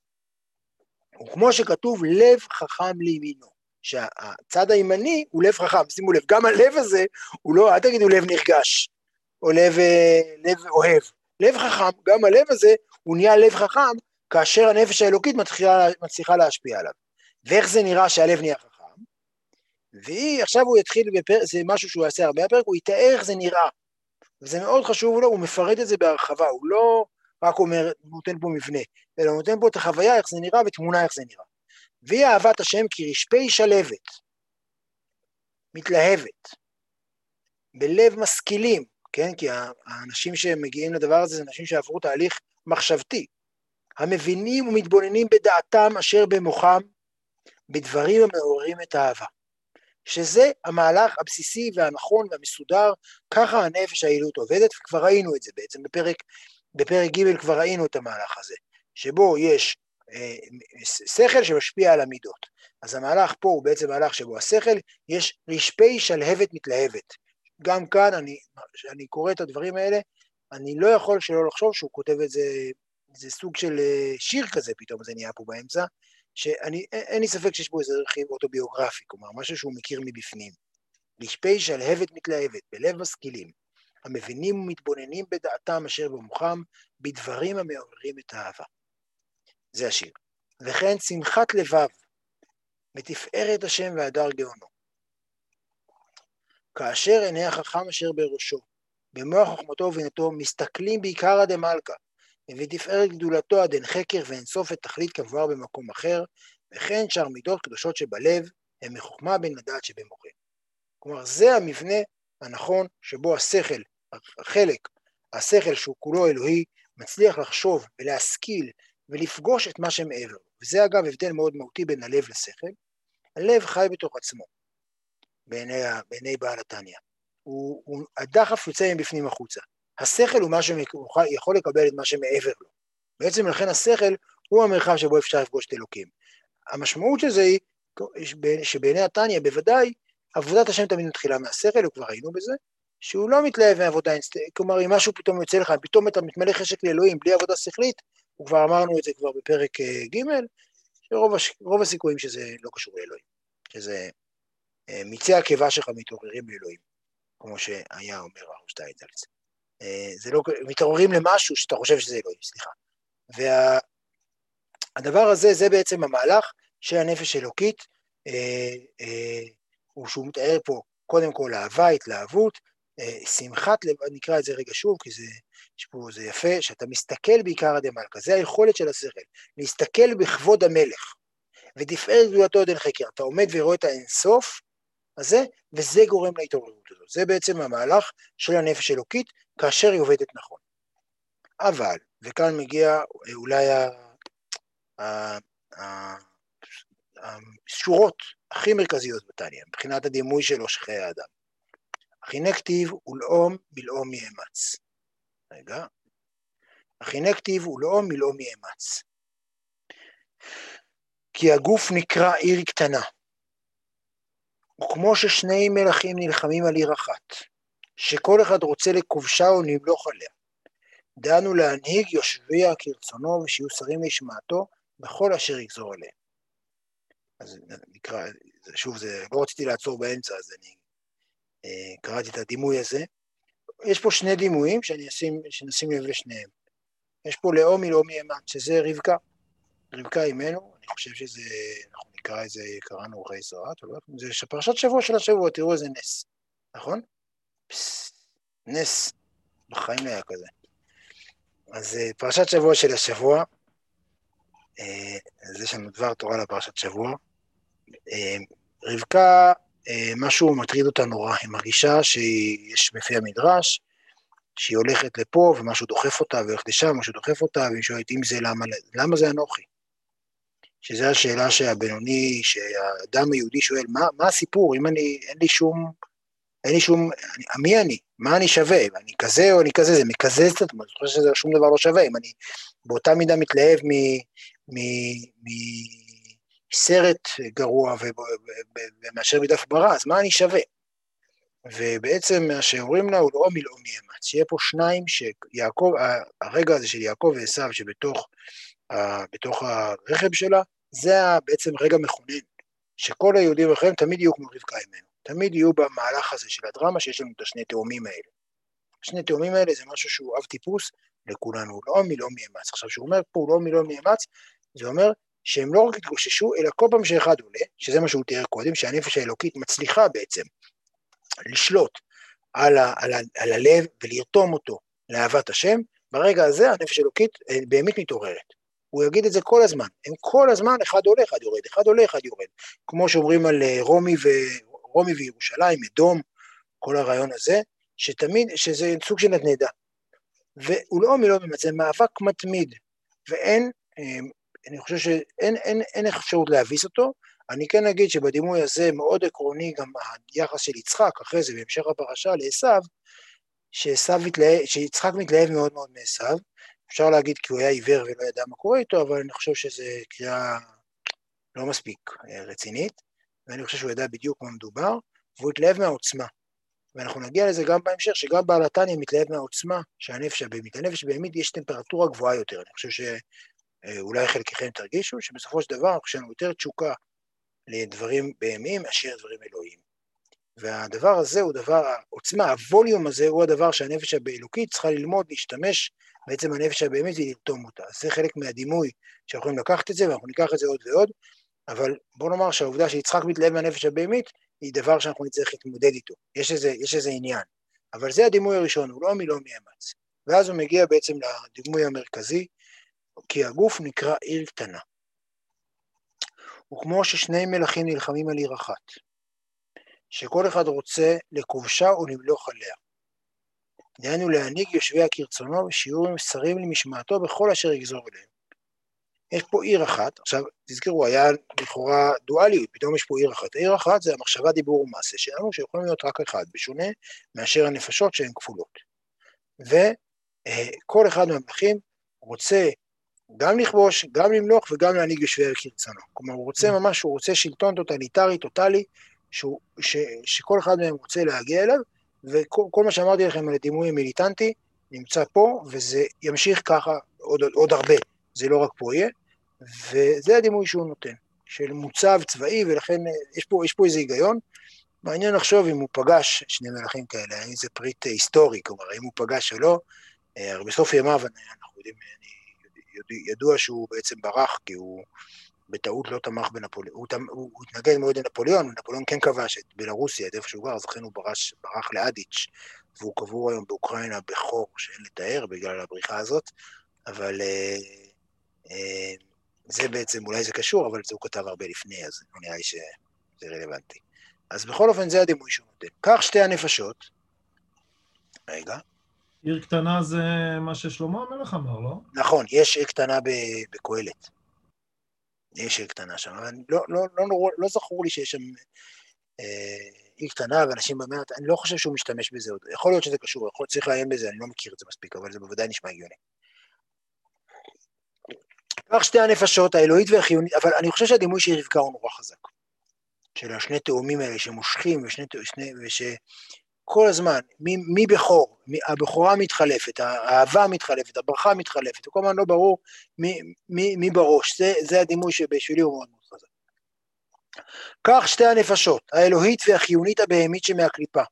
וכמו שכתוב, לב חכם לימינו. שהצד הימני הוא לב חכם, שימו לב, גם הלב הזה הוא לא, אל תגידו לב נרגש, או לב, אה, לב אוהב, לב חכם, גם הלב הזה הוא נהיה לב חכם כאשר הנפש האלוקית מצליחה, מצליחה להשפיע עליו. ואיך זה נראה שהלב נהיה חכם? והיא, עכשיו הוא יתחיל, בפר... זה משהו שהוא יעשה הרבה בפרק, הוא יתאר איך זה נראה. וזה מאוד חשוב לו, הוא מפרט את זה בהרחבה, הוא לא רק אומר, נותן פה מבנה, אלא נותן פה את החוויה, איך זה נראה, ותמונה איך זה נראה. והיא אהבת השם כרשפי שלבת, מתלהבת, בלב משכילים, כן? כי האנשים שמגיעים לדבר הזה זה אנשים שעברו תהליך מחשבתי, המבינים ומתבוננים בדעתם אשר במוחם, בדברים המעוררים את האהבה. שזה המהלך הבסיסי והנכון והמסודר, ככה הנפש העילות עובדת, וכבר ראינו את זה בעצם בפרק, בפרק ג' כבר ראינו את המהלך הזה, שבו יש שכל שמשפיע על המידות. אז המהלך פה הוא בעצם מהלך שבו השכל, יש רשפי שלהבת מתלהבת. גם כאן, אני, אני קורא את הדברים האלה, אני לא יכול שלא לחשוב שהוא כותב את זה, זה סוג של אה, שיר כזה פתאום, זה נהיה פה באמצע, שאין לי ספק שיש בו איזה רכיב אוטוביוגרפי, כלומר, משהו שהוא מכיר מבפנים. רשפי שלהבת מתלהבת, בלב משכילים, המבינים ומתבוננים בדעתם אשר במוחם, בדברים המעוררים את האהבה. זה השיר. וכן שמחת לבב, מתפארת השם והדר גאונו. כאשר עיני החכם אשר בראשו, במוח חוכמתו ובינתו, מסתכלים בעיקרא דמלכא, ובתפארת גדולתו עד אין חקר ואין סוף את תכלית כמבואר במקום אחר, וכן שאר מידות קדושות שבלב, הם מחוכמה בין לדעת שבמוחם. כלומר, זה המבנה הנכון שבו השכל, החלק, השכל שהוא כולו אלוהי, מצליח לחשוב ולהשכיל ולפגוש את מה שמעבר. וזה אגב הבדל מאוד מהותי בין הלב לשכל. הלב חי בתוך עצמו, בעיני, בעיני בעל התניא. הדחף יוצא מבפנים החוצה. השכל הוא מה שיכול לקבל את מה שמעבר לו. בעצם לכן השכל הוא המרחב שבו אפשר לפגוש את אלוקים. המשמעות של זה היא שבעיני התניא בוודאי עבודת השם תמיד מתחילה מהשכל, וכבר ראינו בזה, שהוא לא מתלהב מעבודה, כלומר אם משהו פתאום יוצא לך, פתאום אתה מתמלא חשק לאלוהים בלי עבודה שכלית, וכבר אמרנו את זה כבר בפרק אה, ג', שרוב הסיכויים שזה לא קשור לאלוהים, שזה אה, מיצי הקיבה שלך מתעוררים לאלוהים, כמו שהיה אומר הרב שטייטלס. אה, זה לא, מתעוררים למשהו שאתה חושב שזה אלוהים, סליחה. והדבר הזה, זה בעצם המהלך של הנפש האלוקית, הוא שהוא מתאר פה קודם כל אהבה, התלהבות, שמחת לב, נקרא את זה רגע שוב, כי זה, יש פה, זה יפה, שאתה מסתכל בעיקר עד המלכה, זה היכולת של השכל, להסתכל בכבוד המלך, ותפארת גדולתו עד אין חקר, אתה עומד ורואה את האינסוף הזה, וזה גורם להתעוררות הזאת, זה בעצם המהלך של הנפש האלוקית, כאשר היא עובדת נכון. אבל, וכאן מגיע אולי השורות הכי מרכזיות בתניא, מבחינת הדימוי של חיי האדם. הנה כתיב ולאום מלאום יאמץ. רגע. הנה כתיב ולאום מלאום יאמץ. כי הגוף נקרא עיר קטנה. וכמו ששני מלכים נלחמים על עיר אחת, שכל אחד רוצה לכובשה או למלוך עליה, דהנו להנהיג יושביה כרצונו ושיהיו שרים להשמעתו בכל אשר יגזור עליהם. אז נקרא, שוב, זה, לא רציתי לעצור באמצע, אז אני אה, קראתי את הדימוי הזה. יש פה שני דימויים שאני אשים, שנשים לב לשניהם. יש פה לאומי לאומי אמן, שזה רבקה. רבקה אימנו, אני חושב שזה, אנחנו נקרא את זה, קראנו אורחי זרעת, זה פרשת שבוע של השבוע, תראו איזה נס, נכון? נס, בחיים לא היה כזה. אז אה, פרשת שבוע של השבוע, אה, אז יש לנו דבר תורה לפרשת שבוע. אה, רבקה, משהו מטריד אותה נורא, היא מרגישה שיש בפי המדרש, שהיא הולכת לפה ומשהו דוחף אותה, והולכת לשם, משהו דוחף אותה, והיא שואלת אם זה למה, למה זה אנוכי? שזו השאלה שהבינוני, שהאדם היהודי שואל, מה, מה הסיפור, אם אני, אין לי שום, אין לי שום, אני, מי אני? מה אני שווה? אני כזה או אני כזה? זה מקזז את עצמו, אני חושב שזה שום דבר לא שווה. אם אני באותה מידה מתלהב מסרט גרוע ומאשר מדף ברא, אז מה אני שווה? ובעצם מה שאומרים לה הוא לא מילאו מאמץ, שיהיה פה שניים שיעקב, הרגע הזה של יעקב ועשו שבתוך בתוך הרכב שלה, זה בעצם רגע מכונן, שכל היהודים האחרים תמיד יהיו כמו רבקה אימנו. תמיד יהיו במהלך הזה של הדרמה שיש לנו את השני תאומים האלה. השני תאומים האלה זה משהו שהוא אב טיפוס לכולנו, לא מלא מאמץ. עכשיו, כשהוא אומר פה לא מלא מאמץ, זה אומר שהם לא רק התגוששו, אלא כל פעם שאחד עולה, שזה מה שהוא תיאר קודם, שהנפש האלוקית מצליחה בעצם לשלוט על, ה, על, ה, על הלב ולרתום אותו לאהבת השם, ברגע הזה הנפש האלוקית אה, באמת מתעוררת. הוא יגיד את זה כל הזמן, הם כל הזמן אחד עולה, אחד יורד, אחד עולה, אחד יורד. כמו שאומרים על אה, רומי, ו... רומי וירושלים, אדום, כל הרעיון הזה, שתמיד, שזה סוג של נדנדה. והוא לא באמת, זה מאבק מתמיד, ואין, אמ, אני חושב שאין אין, אין אפשרות להביס אותו, אני כן אגיד שבדימוי הזה מאוד עקרוני גם היחס של יצחק, אחרי זה בהמשך הפרשה לעשו, שיצחק מתלהב מאוד מאוד מעשו, אפשר להגיד כי הוא היה עיוור ולא ידע מה קורה איתו, אבל אני חושב שזו קריאה לא מספיק אה, רצינית. ואני חושב שהוא ידע בדיוק מה מדובר, והוא התלהב מהעוצמה. ואנחנו נגיע לזה גם בהמשך, שגם בעל התניא מתלהב מהעוצמה שהנפש הבהמית. הנפש הבהמית יש טמפרטורה גבוהה יותר, אני חושב שאולי חלקכם תרגישו, שבסופו של דבר יש לנו יותר תשוקה לדברים בהמיים מאשר דברים אלוהיים. והדבר הזה הוא דבר, העוצמה, הווליום הזה הוא הדבר שהנפש הבאלוקית צריכה ללמוד, להשתמש בעצם הנפש הבהמית ולרתום אותה. זה חלק מהדימוי שאנחנו יכולים לקחת את זה, ואנחנו ניקח את זה עוד ועוד, אבל בוא נאמר שהעובדה שיצחק מתלהב מהנפש הבהמית, היא דבר שאנחנו נצטרך להתמודד איתו. יש איזה, יש איזה עניין. אבל זה הדימוי הראשון, הוא לא מילוא מאמץ. ואז הוא מגיע בעצם לדימוי המרכזי, כי הגוף נקרא עיר קטנה. וכמו ששני מלכים נלחמים על עיר אחת, שכל אחד רוצה לכובשה ולמלוך עליה. דהיינו להנהיג יושביה כרצונו ושיעור שרים למשמעתו בכל אשר יגזור אליהם. יש פה עיר אחת, עכשיו תזכרו, היה לכאורה דואליות, פתאום יש פה עיר אחת. העיר אחת זה המחשבה, דיבור ומעשה שלנו, שיכולים להיות רק אחד, בשונה מאשר הנפשות שהן כפולות. וכל אחד מהמלכים רוצה גם לכבוש, גם למלוך וגם להנהיג יושבי כרצונו. כלומר, הוא רוצה mm. ממש, הוא רוצה שלטון טוטליטרי, טוטלי, שהוא, ש, שכל אחד מהם רוצה להגיע אליו, וכל מה שאמרתי לכם על הדימוי המיליטנטי נמצא פה, וזה ימשיך ככה עוד, עוד הרבה. זה לא רק פה יהיה, וזה הדימוי שהוא נותן, של מוצב צבאי, ולכן אה, יש פה, יש פה איזה היגיון. מעניין לחשוב אם הוא פגש שני מלכים כאלה, האם זה פריט היסטורי, כלומר, האם הוא פגש או לא. אה, הרי בסוף ימיו, אנחנו יודעים, אני, ידוע שהוא בעצם ברח, כי הוא בטעות לא תמך בנפוליאון, הוא, הוא, הוא התנגד מאוד לנפוליאון, ונפוליאון כן כבש את בלרוסיה, את איפה שהוא גר, אז לכן הוא ברש, ברח לאדיץ', והוא קבור היום באוקראינה בחור שאין לתאר בגלל הבריחה הזאת, אבל... Uh, אה, זה בעצם, אולי זה קשור, אבל זה הוא כתב הרבה לפני, אז לא נראה לי שזה רלוונטי. אז בכל אופן זה הדימוי שהוא נותן. קח שתי הנפשות, רגע. עיר קטנה זה מה ששלמה המלך אמר, לא? נכון, יש עיר קטנה בקהלת. יש עיר קטנה שם, אבל לא, לא, לא, לא, לא זכור לי שיש שם אה, עיר קטנה ואנשים במעט, אני לא חושב שהוא משתמש בזה עוד. יכול להיות שזה קשור, יכול, צריך לעיין בזה, אני לא מכיר את זה מספיק, אבל זה בוודאי נשמע הגיוני. כך שתי הנפשות, האלוהית והחיונית, אבל אני חושב שהדימוי של רבקה הוא נורא חזק. של השני תאומים האלה שמושכים, ושני, ושני, ושכל הזמן, מי, מי בכור, מי, הבכורה מתחלפת, האהבה מתחלפת, הברכה מתחלפת, וכל הזמן לא ברור מי, מי, מי בראש, זה, זה הדימוי שבשבילי הוא מאוד מאוד חזק. כך שתי הנפשות, האלוהית והחיונית הבהמית שמהקליפה.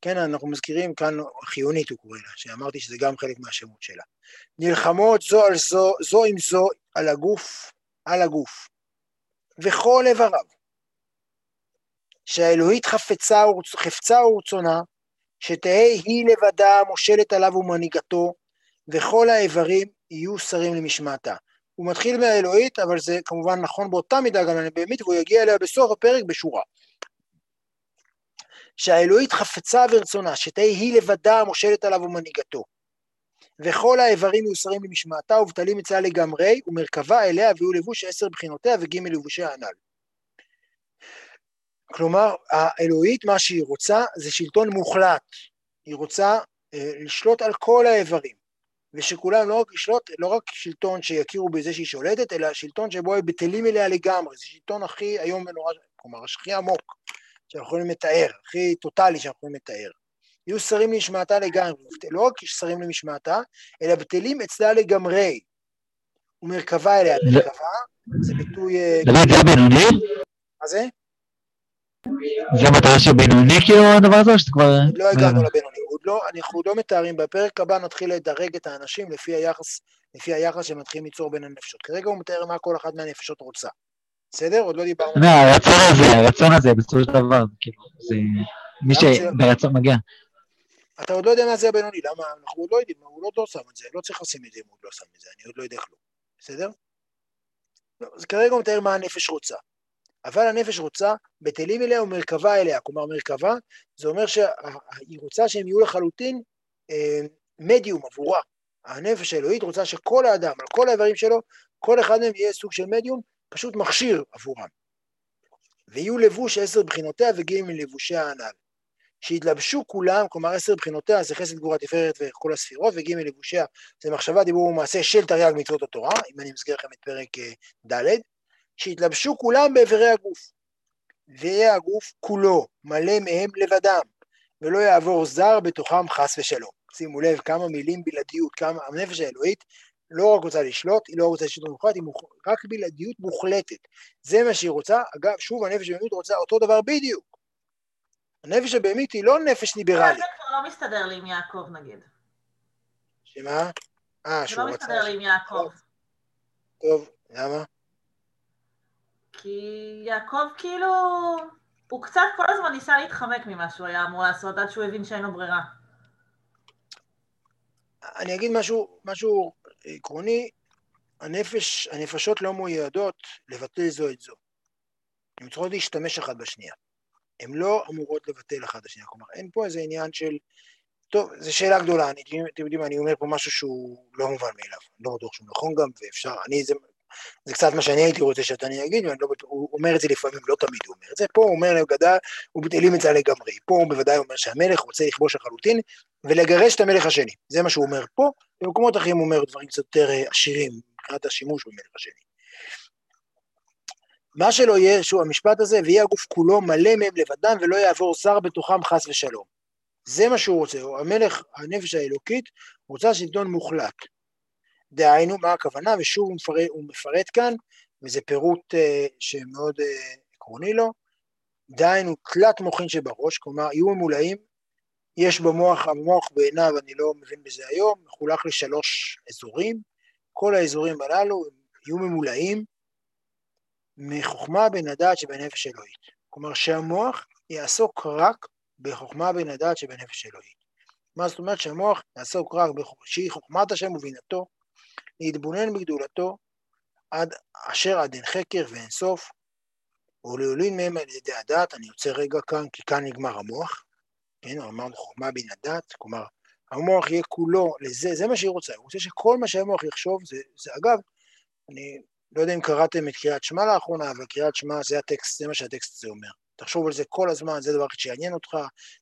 כן, אנחנו מזכירים כאן חיונית הוא קורא לה, שאמרתי שזה גם חלק מהשמות שלה. נלחמות זו על זו, זו עם זו על הגוף, על הגוף, וכל איבריו. שהאלוהית חפצה, חפצה ורצונה, שתהא היא לבדה מושלת עליו ומנהיגתו, וכל האיברים יהיו שרים למשמעתה. הוא מתחיל מהאלוהית, אבל זה כמובן נכון באותה מידה גם לבהמית, והוא יגיע אליה בסוף הפרק בשורה. שהאלוהית חפצה ורצונה, שתהא היא לבדה המושלת עליו ומנהיגתו. וכל האיברים מיוסרים למשמעתה ובטלים אצלה לגמרי, ומרכבה אליה ויהיו לבוש עשר בחינותיה וג' לבושי הנ"ל. כלומר, האלוהית, מה שהיא רוצה זה שלטון מוחלט. היא רוצה אה, לשלוט על כל האיברים, ושכולם לא רק לשלוט, לא רק שלטון שיכירו בזה שהיא שולטת, אלא שלטון שבו הם בטלים אליה לגמרי, זה שלטון הכי איום ונורא, כלומר, הכי עמוק. שאנחנו יכולים לתאר, הכי טוטאלי שאנחנו יכולים לתאר. יהיו שרים למשמעתה לגמרי, לא רק שרים למשמעתה, אלא בטלים אצלה לגמרי. ומרכבה אליה, מרכבה, זה ביטוי... אה, דוד, זה הבינוני? מה זה? זה המטרה של בינוני כאילו הדבר הזה, או שזה כבר... לא הגענו לבינוני, לא, אנחנו עוד לא מתארים, בפרק הבא נתחיל לדרג את האנשים לפי היחס, לפי היחס שהם מתחילים ליצור בין הנפשות. כרגע הוא מתאר מה כל אחת מהנפשות רוצה. בסדר? עוד לא דיברנו. לא, הרצון הזה, הרצון הזה, בסופו של דבר, כאילו, זה מי שברצון מגיע. אתה עוד לא יודע מה זה הבינוני, למה? אנחנו עוד לא יודעים, הוא עוד לא שם את זה, לא צריך לשים את זה אם הוא עוד לא שם את זה, אני עוד לא יודע כלום, בסדר? לא, אז כרגע הוא מתאר מה הנפש רוצה. אבל הנפש רוצה בטלים אליה ומרכבה אליה, כלומר מרכבה, זה אומר שהיא רוצה שהם יהיו לחלוטין אה, מדיום עבורה. הנפש האלוהית רוצה שכל האדם, על כל האיברים שלו, כל אחד מהם יהיה סוג של מדיום, פשוט מכשיר עבורם. ויהיו לבוש עשר בחינותיה וגאים מלבושיה הנ"ל. שיתלבשו כולם, כלומר עשר בחינותיה זה חסד גבורה תפארת וכל הספירות, וג' מלבושיה זה מחשבה דיבור ומעשה של תרי"ג מצוות התורה, אם אני מזכיר לכם את פרק אה, ד', שיתלבשו כולם באיברי הגוף. ויהיה הגוף כולו מלא מהם לבדם, ולא יעבור זר בתוכם חס ושלום. שימו לב כמה מילים בלעדיות, כמה הנפש האלוהית לא רק רוצה לשלוט, היא לא רוצה לשלוט מוחלט, היא מוח... רק בלעדיות מוחלטת. זה מה שהיא רוצה. אגב, שוב, הנפש הבהמית רוצה אותו דבר בדיוק. הנפש הבהמית היא לא נפש ליברלית. זה כבר לא מסתדר לי עם יעקב נגיד. שמה? אה, שהוא רצה... זה לא מסתדר לי עם יעקב. טוב, למה? כי יעקב כאילו... הוא קצת כל הזמן ניסה להתחמק ממה שהוא היה אמור לעשות עד שהוא הבין שאין לו ברירה. אני אגיד משהו, משהו עקרוני, הנפש, הנפשות לא מיועדות לבטל זו את זו. הן צריכות להשתמש אחת בשנייה. הן לא אמורות לבטל אחת בשנייה. כלומר, אין פה איזה עניין של... טוב, זו שאלה גדולה, אני, אתם יודעים, אני אומר פה משהו שהוא לא מובן מאליו, לא בטוח שהוא נכון גם, ואפשר, אני, זה, זה קצת מה שאני הייתי רוצה שאתה אגיד, ואני לא הוא אומר את זה לפעמים, לא תמיד הוא אומר את זה, פה הוא אומר לגדה, הוא בטלים את זה לגמרי, פה הוא בוודאי אומר שהמלך רוצה לכבוש לחלוטין, ולגרש את המלך השני, זה מה שהוא אומר פה, במקומות אחרים הוא אומר דברים קצת יותר אה, עשירים מבחינת השימוש במלך השני. מה שלא יהיה, שהוא המשפט הזה, ויהיה הגוף כולו מלא מהם לבדם ולא יעבור זר בתוכם חס ושלום. זה מה שהוא רוצה, המלך, הנפש האלוקית, רוצה שלטון מוחלט. דהיינו, מה הכוונה, ושוב הוא מפרט, הוא מפרט כאן, וזה פירוט uh, שמאוד uh, עקרוני לו, דהיינו תלת מוחין שבראש, כלומר יהיו ממולאים יש במוח, המוח בעיניו, אני לא מבין בזה היום, מחולק לשלוש אזורים, כל האזורים הללו יהיו ממולאים מחוכמה בין הדעת שבנפש אלוהית. כלומר שהמוח יעסוק רק בחוכמה בין הדעת שבנפש אלוהית. מה זאת אומרת שהמוח יעסוק רק שהיא חוכמת השם ובינתו, להתבונן בגדולתו עד אשר עד אין חקר ואין סוף, ולהולין מהם על ידי הדעת, אני יוצא רגע כאן, כי כאן נגמר המוח, כן, אמרנו חוכמה בין הדת, כלומר, המוח יהיה כולו לזה, זה מה שהיא רוצה, היא רוצה שכל מה שהמוח יחשוב, זה, זה אגב, אני לא יודע אם קראתם את קריאת שמע לאחרונה, אבל קריאת שמע זה הטקסט, זה מה שהטקסט הזה אומר. תחשוב על זה כל הזמן, זה דבר שיעניין אותך,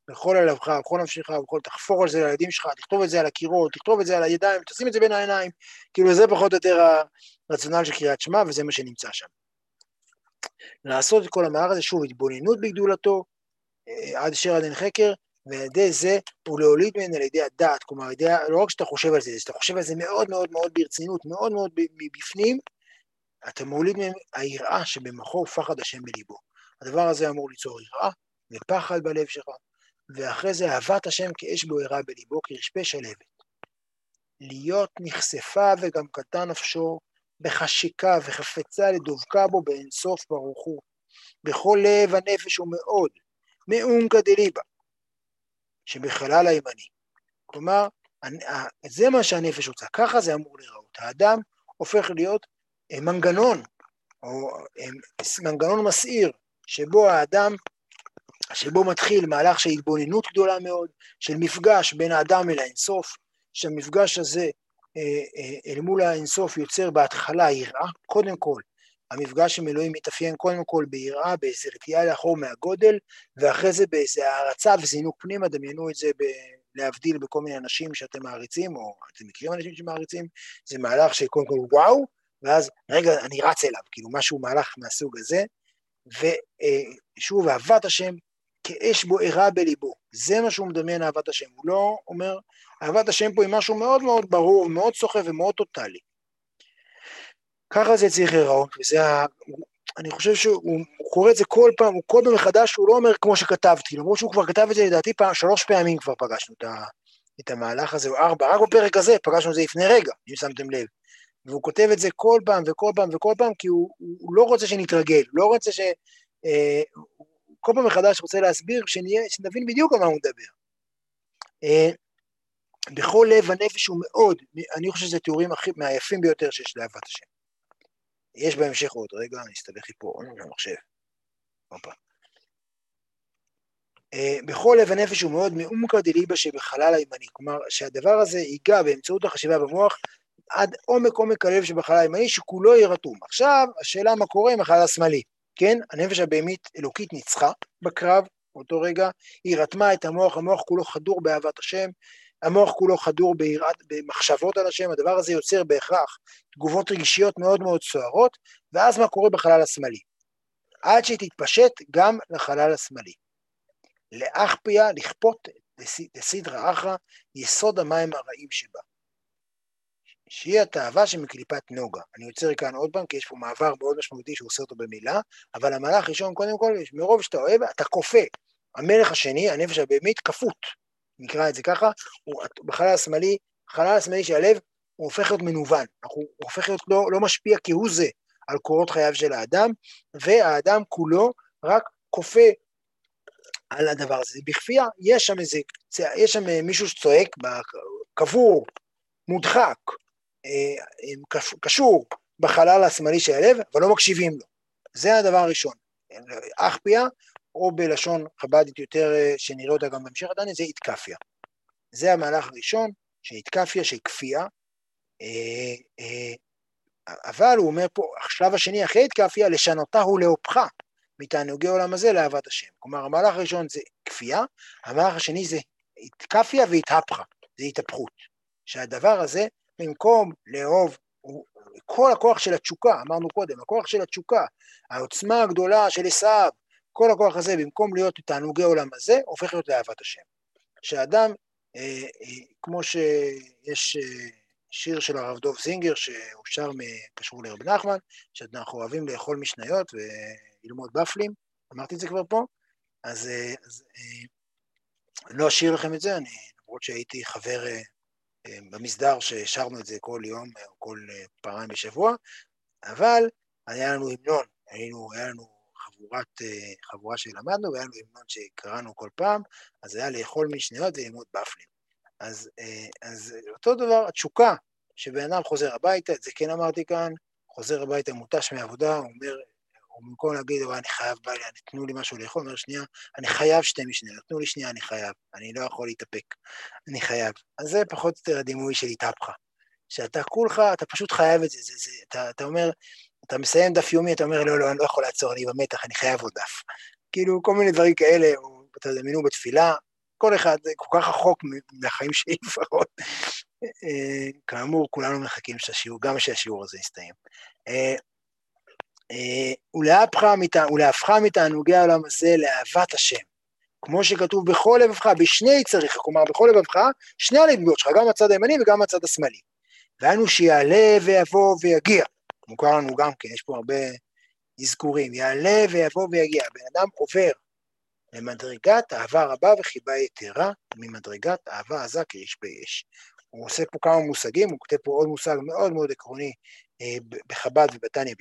בכל הלבך, בכל נפשך, בכל, תחפור על זה לילדים שלך, תכתוב את זה על הקירות, תכתוב את זה על הידיים, תשים את זה בין העיניים, כאילו זה פחות או יותר הרציונל של קריאת שמע, וזה מה שנמצא שם. לעשות את כל המהלך הזה, שוב, התבוננות בגדולתו, אה, עד אשר עד אין חקר, ועל ידי זה הוא להוליד ממנו על ידי הדעת, כלומר, ידי, לא רק שאתה חושב על זה, שאתה חושב על זה מאוד מאוד מאוד ברצינות, מאוד מאוד מבפנים, אתה מוליד מהם היראה שבמוחו ופחד השם בליבו. הדבר הזה אמור ליצור יראה ופחד בלב שלך, ואחרי זה אהבת השם כאש בוערה בליבו, כרשפה שלבת. להיות נחשפה וגם קטן נפשו בחשיקה וחפצה לדבקה בו באינסוף ברוך הוא. בכל לב הנפש הוא מאוד, מאונקא דליבה, שבחלל הימני. כלומר, זה מה שהנפש רוצה, ככה זה אמור להיראות. האדם הופך להיות אה, מנגנון, או אה, מנגנון מסעיר, שבו האדם, שבו מתחיל מהלך של התבוננות גדולה מאוד, של מפגש בין האדם אל האינסוף, שהמפגש הזה אה, אל מול האינסוף יוצר בהתחלה יראה, קודם כל, המפגש עם אלוהים מתאפיין קודם כל ביראה, באיזה רתיעה לאחור מהגודל, ואחרי זה באיזה הערצה וזינוק פנימה, דמיינו את זה ב... להבדיל בכל מיני אנשים שאתם מעריצים, או אתם מכירים אנשים שמעריצים, זה מהלך שקודם כל וואו, ואז רגע, אני רץ אליו, כאילו משהו, מהלך מהסוג הזה, ושוב, אהבת השם כאש בוערה בליבו, זה מה שהוא מדמיין אהבת השם, הוא לא אומר, אהבת השם פה היא משהו מאוד מאוד ברור, מאוד סוחב ומאוד טוטאלי. ככה זה צריך להיראות, וזה ה... אני חושב שהוא קורא את זה כל פעם, הוא כל פעם מחדש, הוא לא אומר כמו שכתבתי, למרות שהוא כבר כתב את זה לדעתי פעם, שלוש פעמים כבר פגשנו את, ה, את המהלך הזה, או ארבע, רק בפרק הזה פגשנו את זה לפני רגע, אם שמתם לב. והוא כותב את זה כל פעם וכל פעם וכל פעם, כי הוא, הוא לא רוצה שנתרגל, לא רוצה ש... אה, כל פעם מחדש רוצה להסביר, שנהיה, שנבין בדיוק על מה הוא מדבר. אה, בכל לב הנפש הוא מאוד, אני חושב שזה תיאורים הכי, מהיפים ביותר שיש לאהבת השם. יש בהמשך עוד, רגע, אני אסתבך לי פה במחשב. הופה. אה, בכל לב הנפש הוא מאוד מעומקא דליבה שבחלל הימני, כלומר שהדבר הזה ייגע באמצעות החשיבה במוח עד עומק עומק הלב שבחלל הימני, שכולו יהיה רתום. עכשיו, השאלה מה קורה עם החלל השמאלי, כן? הנפש הבהמית אלוקית ניצחה בקרב, באותו רגע, היא רתמה את המוח, המוח כולו חדור באהבת השם, המוח כולו חדור ביראת, במחשבות על השם, הדבר הזה יוצר בהכרח תגובות רגשיות מאוד מאוד סוערות, ואז מה קורה בחלל השמאלי? עד שהיא תתפשט גם לחלל השמאלי. לאחפיה, לכפות לסדרה אחרא, יסוד המים הרעים שבה. שהיא התאווה שמקליפת נוגה. אני יוצר כאן עוד פעם, כי יש פה מעבר מאוד משמעותי שהוא עושה אותו במילה, אבל המהלך הראשון, קודם כל, מרוב שאתה אוהב, אתה כופה. המלך השני, הנפש הבהמית, כפות, נקרא את זה ככה, הוא בחלל השמאלי, החלל השמאלי של הלב, הוא הופך להיות מנוון, הוא הופך להיות לא, לא משפיע כהוא זה על קורות חייו של האדם, והאדם כולו רק כופה על הדבר הזה. בכפייה, יש שם איזה, יש שם מישהו שצועק, קבור, מודחק, קשור בחלל השמאלי של הלב, אבל לא מקשיבים לו. זה הדבר הראשון. אחפיה, או בלשון חב"דית יותר, אה, שנראה אותה גם בהמשך הדני, זה איתקפיה. זה המהלך הראשון, של איתקפיה, של כפייה, אה, אבל הוא אומר פה, השלב השני אחרי איתקפיה, לשנותה הוא לאופך, מתענוגי עולם הזה לאהבת השם. כלומר, המהלך הראשון זה כפייה, המהלך השני זה איתקפיה והתהפכה, זה התהפכות. שהדבר הזה במקום לאהוב, כל הכוח של התשוקה, אמרנו קודם, הכוח של התשוקה, העוצמה הגדולה של עשיו, כל הכוח הזה, במקום להיות תענוגי עולם הזה, הופך להיות לאהבת השם. שאדם, אה, אה, כמו שיש אה, שיר של הרב דוב זינגר, שהוא שר לרב נחמן, שאנחנו אוהבים לאכול משניות וללמוד בפלים, אמרתי את זה כבר פה, אז, אה, אז אה, לא אשאיר לכם את זה, אני, למרות שהייתי חבר אה, במסדר ששרנו את זה כל יום או כל אה, פעמיים בשבוע, אבל היה לנו המנון, היינו, היה לנו חבורת, אה, חבורה שלמדנו, והיה לנו המנון שקראנו כל פעם, אז היה לאכול משניות וללמוד בפלים. אז, אז אותו דבר, התשוקה, שבן אדם חוזר הביתה, את זה כן אמרתי כאן, חוזר הביתה מותש מעבודה, הוא במקום להגיד, אני חייב, בא לי, תנו לי משהו לאכול, אומר, שנייה, אני חייב שתי משניות, תנו לי שנייה, אני חייב, אני לא יכול להתאפק, אני חייב. אז זה פחות או יותר הדימוי של התהפכה. שאתה כולך, אתה פשוט חייב את זה, זה, זה אתה, אתה אומר, אתה מסיים דף יומי, אתה אומר, לא, לא, אני לא יכול לעצור, אני במתח, אני חייב עוד דף. כאילו כל מיני דברים כאלה, או תדמיינו בתפילה, כל אחד כל כך רחוק מהחיים שלי [laughs] לפחות. אה, כאמור, כולנו מחכים שהשיעור, גם שהשיעור הזה יסתיים. אה, ולהפכה מתענוגי העולם הזה לאהבת השם. כמו שכתוב בכל לבבך, בשני צריך, כלומר בכל לבבך, שני הלבבות שלך, גם הצד הימני וגם הצד השמאלי. והיינו שיעלה ויבוא ויגיע. מוכר לנו גם כן, יש פה הרבה אזכורים. יעלה ויבוא ויגיע. הבן אדם עובר למדרגת אהבה רבה וחיבה יתרה, ממדרגת אהבה עזה כאיש באש. הוא עושה פה כמה מושגים, הוא כותב פה עוד מושג מאוד מאוד עקרוני אה, בחב"ד ובתניא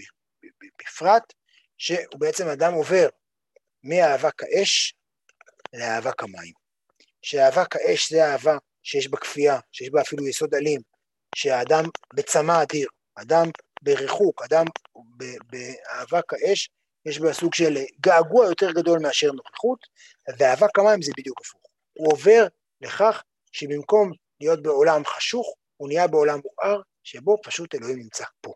בפרט, שהוא בעצם אדם עובר מאהבה כאש לאהבה כמים. שאהבה כאש זה אהבה שיש בה כפייה, שיש בה אפילו יסוד אלים, שהאדם בצמא אדיר, אדם בריחוק, אדם באהבה כאש, יש בה סוג של געגוע יותר גדול מאשר נוכחות, ואהבה כמים זה בדיוק הפוך. הוא עובר לכך שבמקום להיות בעולם חשוך, הוא נהיה בעולם מואר, שבו פשוט אלוהים נמצא פה.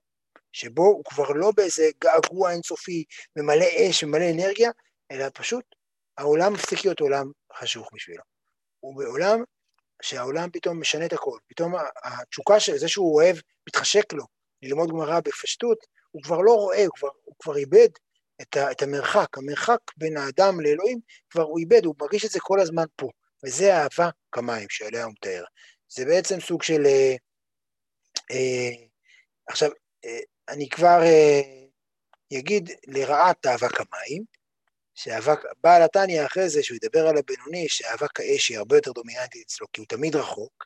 שבו הוא כבר לא באיזה געגוע אינסופי, ממלא אש, ממלא אנרגיה, אלא פשוט העולם מפסיק להיות עולם חשוך בשבילו. הוא בעולם שהעולם פתאום משנה את הכל, פתאום התשוקה של זה שהוא אוהב, מתחשק לו ללמוד גמרא בפשטות, הוא כבר לא רואה, הוא כבר, הוא כבר איבד את, ה, את המרחק, המרחק בין האדם לאלוהים, כבר הוא איבד, הוא מרגיש את זה כל הזמן פה, וזה אהבה כמים שעליה הוא מתאר. זה בעצם סוג של... אה, אה, עכשיו, אה, אני כבר אה, אגיד לרעת אהבה כמים, שאבק, בעל התניא אחרי זה, שהוא ידבר על הבינוני, שאבק האש היא הרבה יותר דומיננטית אצלו, כי הוא תמיד רחוק,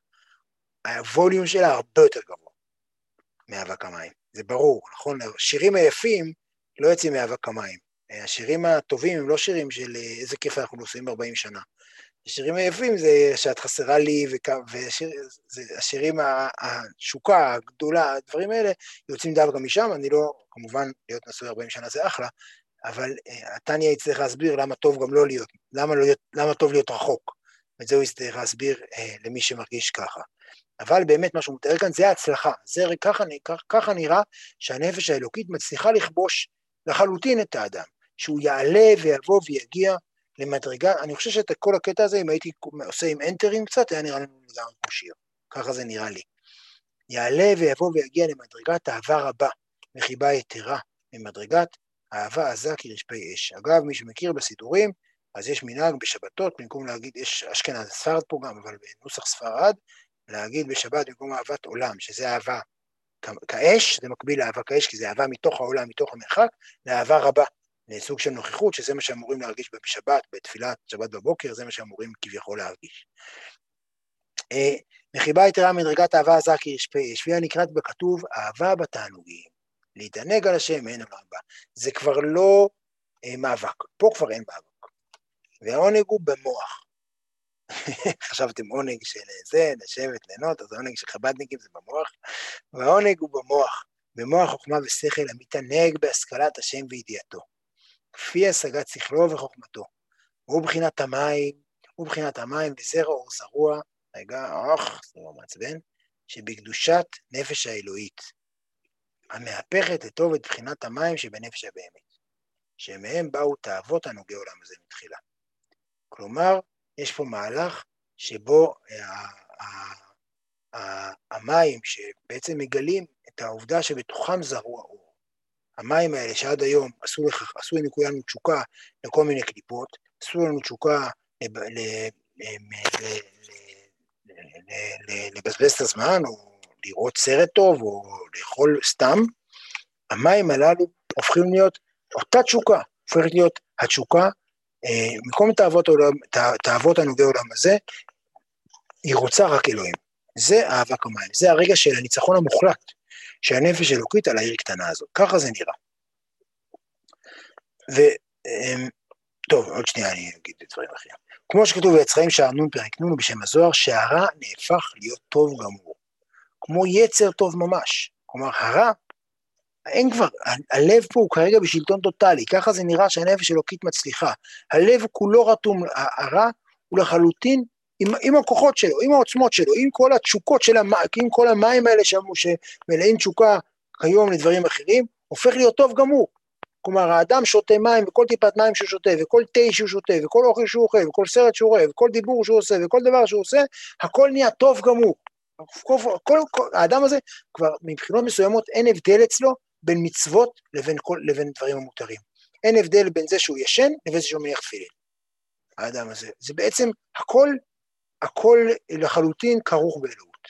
הווליום שלה הרבה יותר גבוה מאבק המים. זה ברור, נכון? השירים היפים לא יוצאים מאבק המים. השירים הטובים הם לא שירים של איזה כיף אנחנו נוסעים 40 שנה. השירים היפים זה שאת חסרה לי, והשירים, התשוקה הגדולה, הדברים האלה, יוצאים דווקא משם, אני לא, כמובן, להיות נשוי 40 שנה זה אחלה, אבל התניא יצטרך להסביר למה טוב גם לא להיות, למה, לא, למה טוב להיות רחוק. ואת זה הוא יצטרך להסביר uh, למי שמרגיש ככה. אבל באמת מה שהוא מתאר כאן זה ההצלחה, זה ככה, ככה נראה שהנפש האלוקית מצליחה לכבוש לחלוטין את האדם, שהוא יעלה ויבוא ויגיע למדרגה, אני חושב שאת כל הקטע הזה, אם הייתי עושה עם אנטרים קצת, היה נראה לנו לגמרי כמו שיר, ככה זה נראה לי. יעלה ויבוא ויגיע למדרגת אהבה רבה, מחיבה יתרה, ממדרגת אהבה עזה כרשפי אש. אגב, מי שמכיר בסידורים, אז יש מנהג בשבתות, במקום להגיד, יש אשכנז ספרד פה גם, אבל בנוסח ספרד, להגיד בשבת במקום אהבת עולם, שזה אהבה כאש, זה מקביל לאהבה כאש, כי זה אהבה מתוך העולם, מתוך המרחק, לאהבה רבה, לסוג של נוכחות, שזה מה שאמורים להרגיש בשבת, בתפילת שבת בבוקר, זה מה שאמורים כביכול להרגיש. אה, מחיבה יתרה מדרגת אהבה עזה כרשפי אש, והיא נקראת בכתוב אהבה בתענוגים. להתענג על השם, אין עולם הבא. זה כבר לא אה, מאבק, פה כבר אין מאבק. והעונג הוא במוח. [laughs] חשבתם עונג של זה, לשבת, ליהנות, אז העונג של חב"דניקים זה במוח, והעונג הוא במוח, במוח חוכמה ושכל המתענג בהשכלת השם וידיעתו, כפי השגת שכלו וחוכמתו. הוא בחינת המים, הוא בחינת המים וזרע אור זרוע, רגע, אוח, זה לא מעצבן, שבקדושת נפש האלוהית. המהפכת לטוב את בחינת המים שבנפש הבהמית, שמהם באו תאוות הנוגי עולם הזה מתחילה. כלומר, יש פה מהלך שבו אה, המים שבעצם מגלים את העובדה שבתוכם זרוע אור. המים האלה שעד היום עשו, לכך, עשו לנו תשוקה לכל מיני קליפות, עשו לנו תשוקה לבזבז את הזמן, או לראות סרט טוב או לאכול סתם, המים הללו הופכים להיות אותה תשוקה, הופכת להיות התשוקה, אה, במקום תאוות, העולם, תאוות הנוגע עולם הזה, היא רוצה רק אלוהים. זה אהבה כמים, זה הרגע של הניצחון המוחלט של הנפש האלוקית על העיר קטנה הזאת, ככה זה נראה. ו... אמ, טוב, עוד שנייה אני אגיד דברים אחרים. כמו שכתוב ביצחיים שער נ' פרק נ' בשם הזוהר, שהרע נהפך להיות טוב גמור. כמו יצר טוב ממש. כלומר, הרע, אין כבר, הלב פה הוא כרגע בשלטון טוטאלי, ככה זה נראה שהנפש אלוקית מצליחה. הלב כולו רתום, הרע הוא לחלוטין עם, עם הכוחות שלו, עם העוצמות שלו, עם כל התשוקות של המים, עם כל המים האלה שם שמלאים תשוקה כיום לדברים אחרים, הופך להיות טוב גמור. כלומר, האדם שותה מים, וכל טיפת מים שהוא שותה, וכל תה שהוא שותה, וכל אוכל שהוא אוכל, וכל סרט שהוא רואה, וכל דיבור שהוא עושה, וכל דבר שהוא עושה, הכל נהיה טוב גמור. כל, כל, כל, האדם הזה, כבר מבחינות מסוימות אין הבדל אצלו בין מצוות לבין, כל, לבין דברים המותרים. אין הבדל בין זה שהוא ישן לבין זה שהוא מניח תפילין. האדם הזה. זה בעצם הכל, הכל לחלוטין כרוך באלוהות.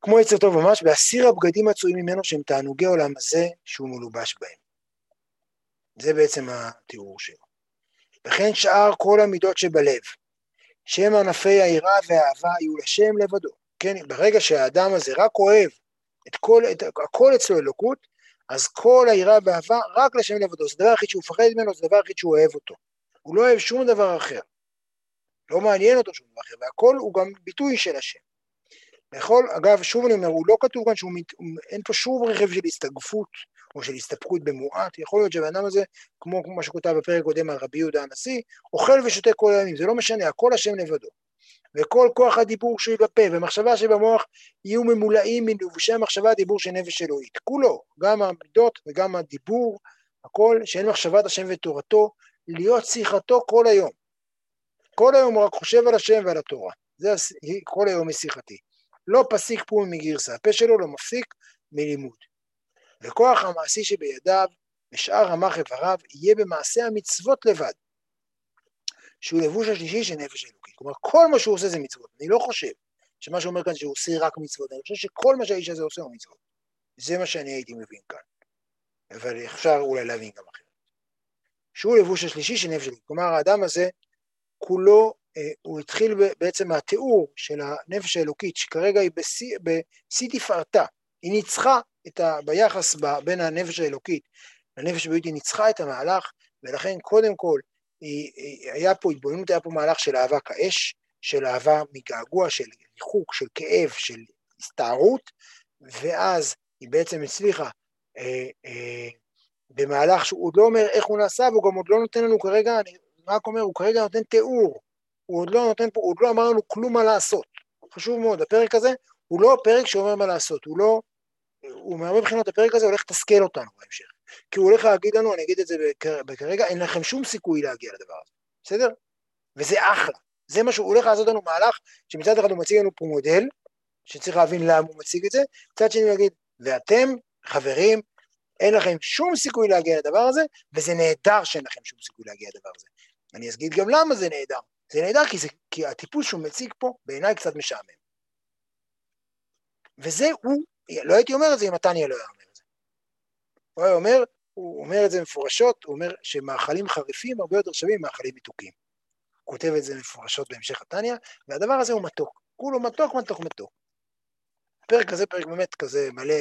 כמו יצר טוב ממש, והסיר הבגדים הצועים ממנו שהם תענוגי עולם הזה שהוא מלובש בהם. זה בעצם התיאור שלו. וכן שאר כל המידות שבלב, שם ענפי היראה והאהבה יהיו לשם לבדו. כן, ברגע שהאדם הזה רק אוהב את כל, את, הכל אצלו אלוקות, אז כל היראה והאהבה רק לשם לבדו. זה הדבר היחיד שהוא מפחד ממנו, זה הדבר היחיד שהוא אוהב אותו. הוא לא אוהב שום דבר אחר. לא מעניין אותו שום דבר אחר, והכל הוא גם ביטוי של השם. יכול, אגב, שוב אני אומר, הוא לא כתוב כאן שהוא, מת, אין פה שום רכיב של הסתגפות או של הסתפקות במועט, יכול להיות שהבן אדם הזה, כמו מה שכותב בפרק קודם על רבי יהודה הנשיא, אוכל ושותה כל הימים, זה לא משנה, הכל השם לבדו. וכל כוח הדיבור שלי בפה ומחשבה שבמוח יהיו ממולאים מלבושי המחשבה הדיבור של נפש אלוהית. כולו, גם המידות וגם הדיבור, הכל, שאין מחשבת השם ותורתו, להיות שיחתו כל היום. כל היום הוא רק חושב על השם ועל התורה. זה כל היום משיחתי. לא פסיק פום מגרסה, הפה שלו לא מפסיק מלימוד. וכוח המעשי שבידיו ושאר רמ"ח איבריו יהיה במעשה המצוות לבד, שהוא לבוש השלישי של נפש אלוקית. כלומר, כל מה שהוא עושה זה מצוות. אני לא חושב שמה שהוא אומר כאן שהוא עושה רק מצוות, אני חושב שכל מה שהאיש הזה עושה הוא מצוות. זה מה שאני הייתי מבין כאן. אבל אפשר אולי להבין גם אחרת. שהוא לבוש השלישי של נפש אלוקית. כלומר, האדם הזה כולו אה, הוא התחיל בעצם מהתיאור של הנפש האלוקית, שכרגע היא בשיא תפארתה, היא ניצחה את ה, ביחס בין הנפש האלוקית. לנפש הבריאותית, היא ניצחה את המהלך, ולכן קודם כל היא, היא, היה פה התבוננות, היה פה מהלך של אהבה כאש, של אהבה מגעגוע, של ריחוק, של כאב, של הסתערות, ואז היא בעצם הצליחה אה, אה, במהלך שהוא עוד לא אומר איך הוא נעשה, והוא גם עוד לא נותן לנו כרגע, אני רק אומר, הוא כרגע נותן תיאור, הוא עוד לא נותן פה, הוא עוד לא אמר לנו כלום מה לעשות. חשוב מאוד, הפרק הזה הוא לא פרק שאומר מה לעשות, הוא לא, הוא מהרבה בחינות הפרק הזה הולך לתסכל אותנו בהמשך. כי הוא הולך להגיד לנו, אני אגיד את זה כרגע, אין לכם שום סיכוי להגיע לדבר הזה, בסדר? וזה אחלה. זה מה שהוא הולך לעשות לנו מהלך, שמצד אחד הוא מציג לנו פה מודל, שצריך להבין למה הוא מציג את זה, מצד שני הוא יגיד, ואתם, חברים, אין לכם שום סיכוי להגיע לדבר הזה, וזה נהדר שאין לכם שום סיכוי להגיע לדבר הזה. אני אגיד גם למה זה נהדר. זה נהדר כי, זה, כי הטיפוס שהוא מציג פה בעיניי קצת משעמם. וזה הוא, לא הייתי אומר את זה אם מתניה לא היה אומר את זה. הוא היה אומר, הוא אומר את זה מפורשות, הוא אומר שמאכלים חריפים הרבה יותר שווים ממאכלים מתוקים. הוא כותב את זה מפורשות בהמשך התניא, והדבר הזה הוא מתוק. כולו מתוק, מתוק, מתוק. הפרק הזה פרק באמת כזה מלא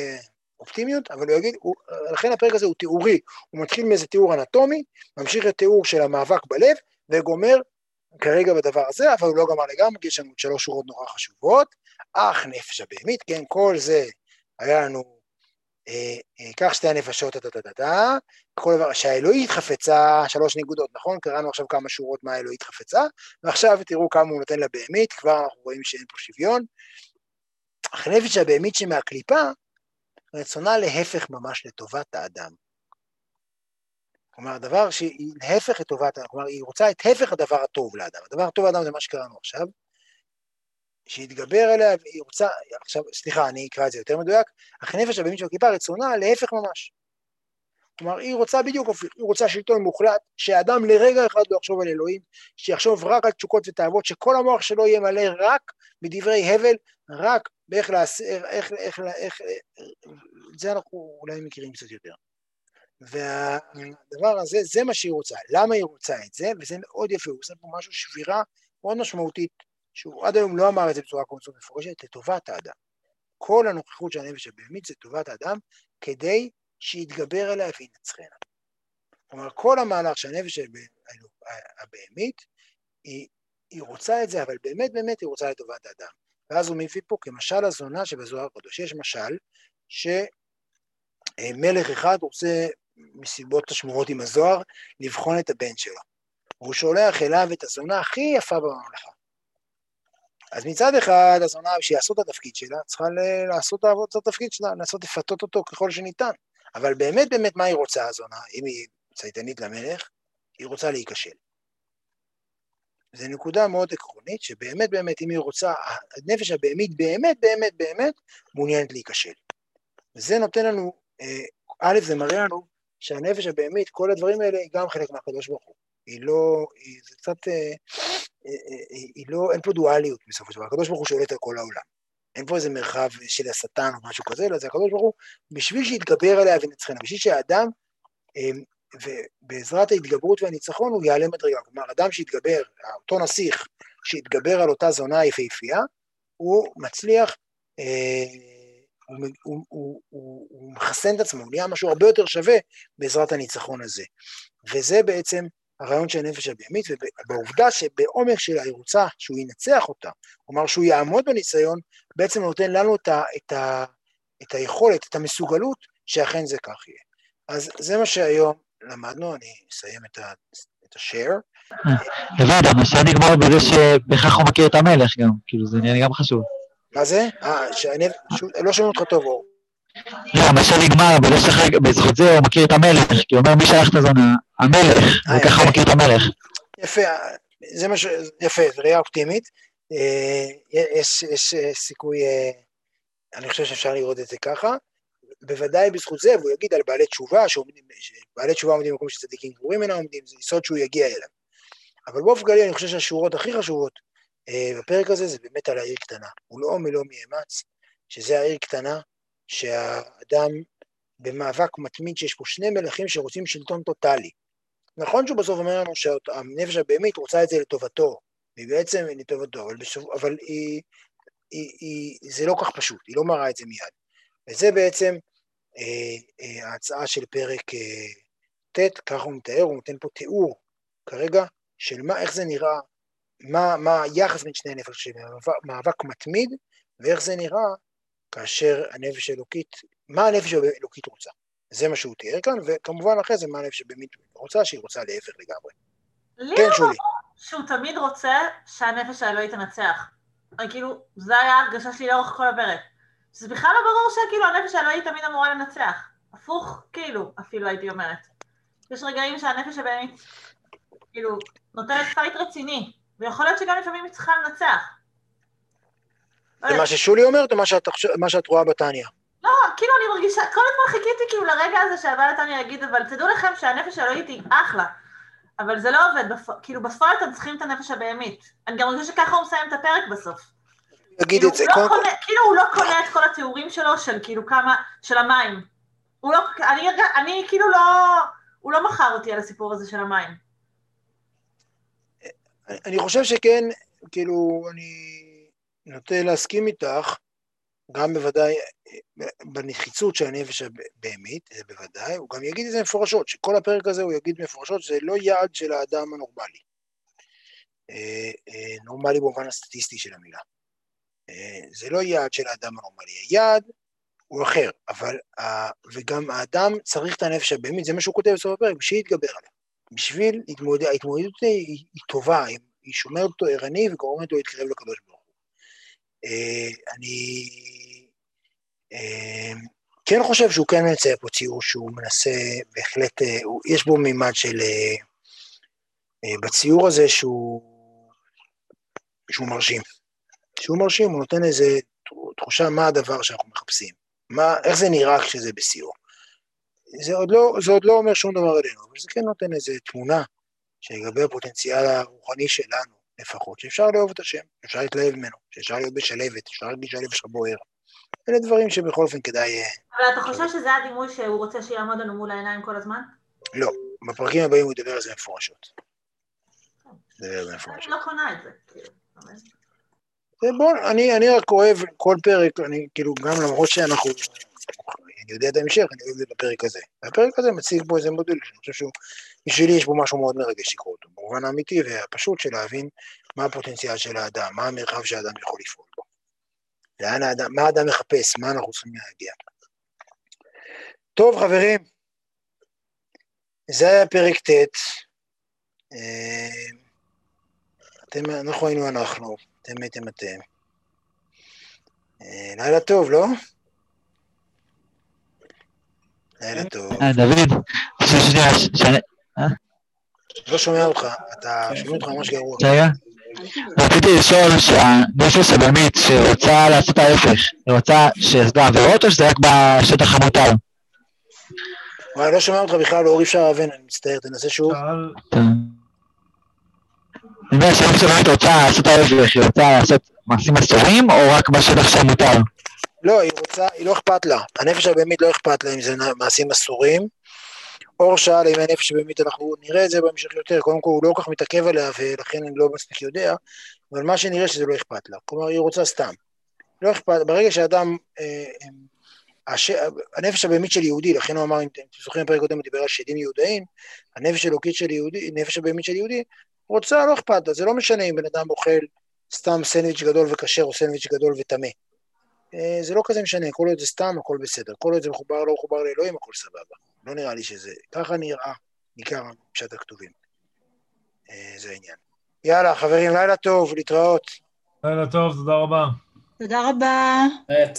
אופטימיות, אבל הוא יגיד, הוא, לכן הפרק הזה הוא תיאורי, הוא מתחיל מאיזה תיאור אנטומי, ממשיך לתיאור של המאבק בלב, וגומר כרגע בדבר הזה, אבל הוא לא גמר לגמרי, יש לנו שלוש שורות נורא חשובות, אך נפש הבהמית, כן, כל זה היה לנו, אה, אה, קח שתי הנפשות, טה-טה-טה-טה, כל דבר, שהאלוהית חפצה, שלוש נקודות, נכון? קראנו עכשיו כמה שורות מה האלוהית חפצה, ועכשיו תראו כמה הוא נותן לבהמית, כבר אנחנו רואים שאין פה שוויון. אך נפש הבהמית שמהקליפה, רצונה להפך ממש לטובת האדם. כלומר, דבר שהיא להפך לטובת, כלומר, היא רוצה את הפך הדבר הטוב לאדם. הדבר הטוב לאדם זה מה שקראנו עכשיו, שיתגבר עליה, והיא רוצה, עכשיו, סליחה, אני אקרא את זה יותר מדויק, אך נפש הבאמית של הכיפה רצונה להפך ממש. כלומר, היא רוצה בדיוק, היא רוצה שלטון מוחלט, שאדם לרגע אחד לא יחשוב על אלוהים, שיחשוב רק על תשוקות ותאוות, שכל המוח שלו יהיה מלא רק בדברי הבל, רק באיך לעשות, איך, איך, איך, זה אנחנו אולי מכירים קצת יותר. והדבר הזה, זה מה שהיא רוצה. למה היא רוצה את זה? וזה מאוד יפה, הוא עושה פה משהו, שבירה מאוד משמעותית, שהוא עד היום לא אמר את זה בצורה קונסות מפורשת, לטובת האדם. כל הנוכחות של הנפש הבהמית זה טובת האדם, כדי שיתגבר עליה וינצחנה. כלומר, כל המהלך של הנפש הבהמית, היא, היא רוצה את זה, אבל באמת באמת היא רוצה לטובת האדם. ואז הוא מביא פה כמשל הזונה שבזוהר הקדוש. יש משל שמלך אחד רוצה מסיבות השמורות עם הזוהר, לבחון את הבן שלו. והוא שולח אליו את הזונה הכי יפה בממלכה. אז מצד אחד, הזונה, בשביל לעשות את התפקיד שלה, צריכה לעשות את התפקיד שלה, לנסות לפתות אותו ככל שניתן. אבל באמת באמת מה היא רוצה הזונה, אם היא צייתנית למלך, היא רוצה להיכשל. זו נקודה מאוד עקרונית, שבאמת באמת אם היא רוצה, הנפש הבהמית באמת באמת באמת מעוניינת להיכשל. וזה נותן לנו, אה, א', זה מראה לנו שהנפש הבהמית, כל הדברים האלה, היא גם חלק מהקדוש ברוך הוא. היא לא, היא, זה קצת, אה, אה, היא לא, אין פה דואליות בסופו של דבר, הקדוש ברוך הוא שולט על כל העולם. אין פה איזה מרחב של השטן או משהו כזה, אלא זה הקדוש ברוך הוא, בשביל שיתגבר עליה ונצחנה, בשביל שהאדם, ובעזרת ההתגברות והניצחון הוא יעלה מדרגה. כלומר, אדם שהתגבר, אותו נסיך שהתגבר על אותה זונה יפהפייה, הוא מצליח, הוא, הוא, הוא, הוא, הוא מחסן את עצמו, הוא נהיה משהו הרבה יותר שווה בעזרת הניצחון הזה. וזה בעצם הרעיון של הנפש הבהמית, ובעובדה שבעומק שלה היא רוצה שהוא ינצח אותה, כלומר שהוא יעמוד בניסיון, בעצם נותן לנו את, ה, את, ה, את היכולת, את המסוגלות, שאכן זה כך יהיה. אז זה מה שהיום למדנו, אני אסיים את, ה, את. הבנת, המשל נגמר בזה שבכך הוא מכיר את המלך גם, כאילו זה נראה לי גם חשוב. מה זה? אה, שאני לא שומע אותך טוב, אור. לא, המשל נגמר בזה שבזכות זה הוא מכיר את המלך, כי הוא אומר מי שלח את הזונה? המלך, אה, וככה הוא מכיר את המלך. יפה, זה מה ש... יפה, זו ראייה אופטימית. אה, יש, יש סיכוי, אני חושב שאפשר לראות את זה ככה. בוודאי בזכות זה, והוא יגיד על בעלי תשובה, שבעלי תשובה עומדים במקום שצדיקים גבורים אינם עומדים, זה יסוד שהוא יגיע אליו. אבל באופן כללי אני חושב שהשורות הכי חשובות בפרק הזה זה באמת על העיר קטנה. הוא לא מלא מאמץ, שזה העיר קטנה, שהאדם במאבק מתמיד שיש פה שני מלכים שרוצים שלטון טוטאלי. נכון שהוא בסוף אומר לנו שהנפש הבהמית רוצה את זה לטובתו, והיא בעצם לטובתו, אבל, בסוף, אבל היא, היא, היא, זה לא כך פשוט, היא לא מראה את זה מיד. וזה בעצם אה, אה, ההצעה של פרק אה, ט', ככה הוא מתאר, הוא נותן פה תיאור כרגע של מה, איך זה נראה, מה, מה היחס בין שני נפש, מאבק מתמיד, ואיך זה נראה כאשר הנפש האלוקית, מה הנפש האלוקית רוצה. זה מה שהוא תיאר כאן, וכמובן אחרי זה מה הנפש הבאמת רוצה, שהיא רוצה להפך לגמרי. כן, שולי. שהוא תמיד רוצה שהנפש האלוהית תנצח. כאילו, זה היה ההרגשה שלי לאורך כל הפרק. זה בכלל לא ברור שכאילו הנפש האלוהית תמיד אמורה לנצח. הפוך, כאילו, אפילו הייתי אומרת. יש רגעים שהנפש הבאמת, כאילו, נותנת fight רציני, ויכול להיות שגם לפעמים היא צריכה לנצח. זה מה ששולי אומרת או מה שאת רואה בתניא? לא, כאילו אני מרגישה, כל הזמן חיכיתי כאילו לרגע הזה שהבעל התניא יגיד, אבל תדעו לכם שהנפש האלוהית היא אחלה. אבל זה לא עובד, בפ... כאילו בפועל אתם צריכים את הנפש הבהמית. אני גם מרגישה שככה הוא מסיים את הפרק בסוף. יגיד את זה, לא קודם... קונה, כאילו הוא לא קונה את כל התיאורים שלו של כאילו כמה, של המים. הוא לא, אני, אני כאילו לא, הוא לא מכר אותי על הסיפור הזה של המים. אני חושב שכן, כאילו, אני נוטה להסכים איתך, גם בוודאי בנחיצות של הנפש הבהמית, זה בוודאי, הוא גם יגיד את זה מפורשות, שכל הפרק הזה הוא יגיד מפורשות שזה לא יעד של האדם הנורמלי. אה, אה, נורמלי במובן הסטטיסטי של המילה. אה, זה לא יעד של האדם הנורמלי, היעד הוא אחר, אבל, וגם האדם צריך את הנפש הבהמית, זה מה שהוא כותב בסוף הפרק, בשביל להתגבר עליה. בשביל להתמודד, ההתמודדות היא, היא טובה, היא שומרת אותו ערני וגורמת לו להתקרב לקדוש ברוך אני אה, כן חושב שהוא כן מצייר פה ציור שהוא מנסה, בהחלט, אה, יש בו מימד של, בציור הזה שהוא, שהוא מרשים. שהוא מרשים, הוא נותן איזו תחושה מה הדבר שאנחנו מחפשים, מה, איך זה נראה כשזה בשיאו. זה עוד, לא, זה עוד לא אומר שום דבר עלינו, אבל זה כן נותן איזו תמונה שלגבי הפוטנציאל הרוחני שלנו, לפחות, שאפשר לאהוב את השם, אפשר להתלהב ממנו, שאפשר להיות בשלבת, אפשר להרגיש שהלב שלך בוער. אלה דברים שבכל אופן כדאי... אה, אבל אתה חושב שזה הדימוי שהוא רוצה שיעמוד לנו מול העיניים כל הזמן? לא, בפרקים הבאים הוא ידבר על זה מפורשות. ידבר על זה מפורשות. אני לא קונה את זה. כאילו, אני, רק אוהב כל פרק, אני כאילו, גם למרות שאנחנו, אני יודע את ההמשך, אני אוהב את זה בפרק הזה. הפרק הזה מציג פה איזה מודל, אני חושב שהוא בשבילי יש בו משהו מאוד מרגש לקרוא אותו, במובן האמיתי והפשוט של להבין מה הפוטנציאל של האדם, מה המרחב שהאדם יכול לפעול בו. לאן האדם, מה האדם מחפש, מה אנחנו צריכים להגיע. טוב חברים, זה היה פרק ט', אה, אתם, אנחנו היינו אנחנו, אתם הייתם אתם. אה, לילה טוב, לא? לילה טוב. אה, דוד, שנייה, שנייה, לא שומע אותך, אתה שומע אותך ממש גרוע. רגע. רציתי לשאול שהנפש הבהמית שרוצה לעשות ההפך, היא רוצה שזה עבירות או שזה רק בשטח המותר? וואי, לא שומע אותך בכלל, אור אי אפשר להבין, אני מצטער, תנסה שוב. אני אומר שהנפש הבהמית רוצה לעשות ההפך, היא רוצה לעשות מעשים אסורים או רק בשטח שמותר? לא, היא רוצה, היא לא אכפת לה. הנפש הבהמית לא אכפת לה אם זה מעשים אסורים. אור שאל אם הנפש הבהמית, אנחנו נראה את זה בהמשך יותר, קודם כל הוא לא כל כך מתעכב עליה ולכן אני לא מספיק יודע, אבל מה שנראה שזה לא אכפת לה. כלומר, היא רוצה סתם. לא אכפת, ברגע שאדם, אה, הש... הנפש הבהמית של יהודי, לכן הוא אמר, אם אתם זוכרים בפרק קודם, הוא דיבר על שדים יהודאים, הנפש אלוקית של יהודי, נפש הבהמית של יהודי, רוצה, לא אכפת לה, זה לא משנה אם בן אדם אוכל סתם סנדוויץ' גדול וכשר או סנדוויץ' גדול וטמא. אה, זה לא כזה משנה, כל עוד זה סתם, הכל בסדר. כל עוד זה מחובר, לא מחובר לאלוהים, הכל סבבה. לא נראה לי שזה... ככה נראה, ניכר פשט הכתובים. אה, זה העניין. יאללה, חברים, לילה טוב, להתראות. לילה טוב, תודה רבה. תודה רבה. אה,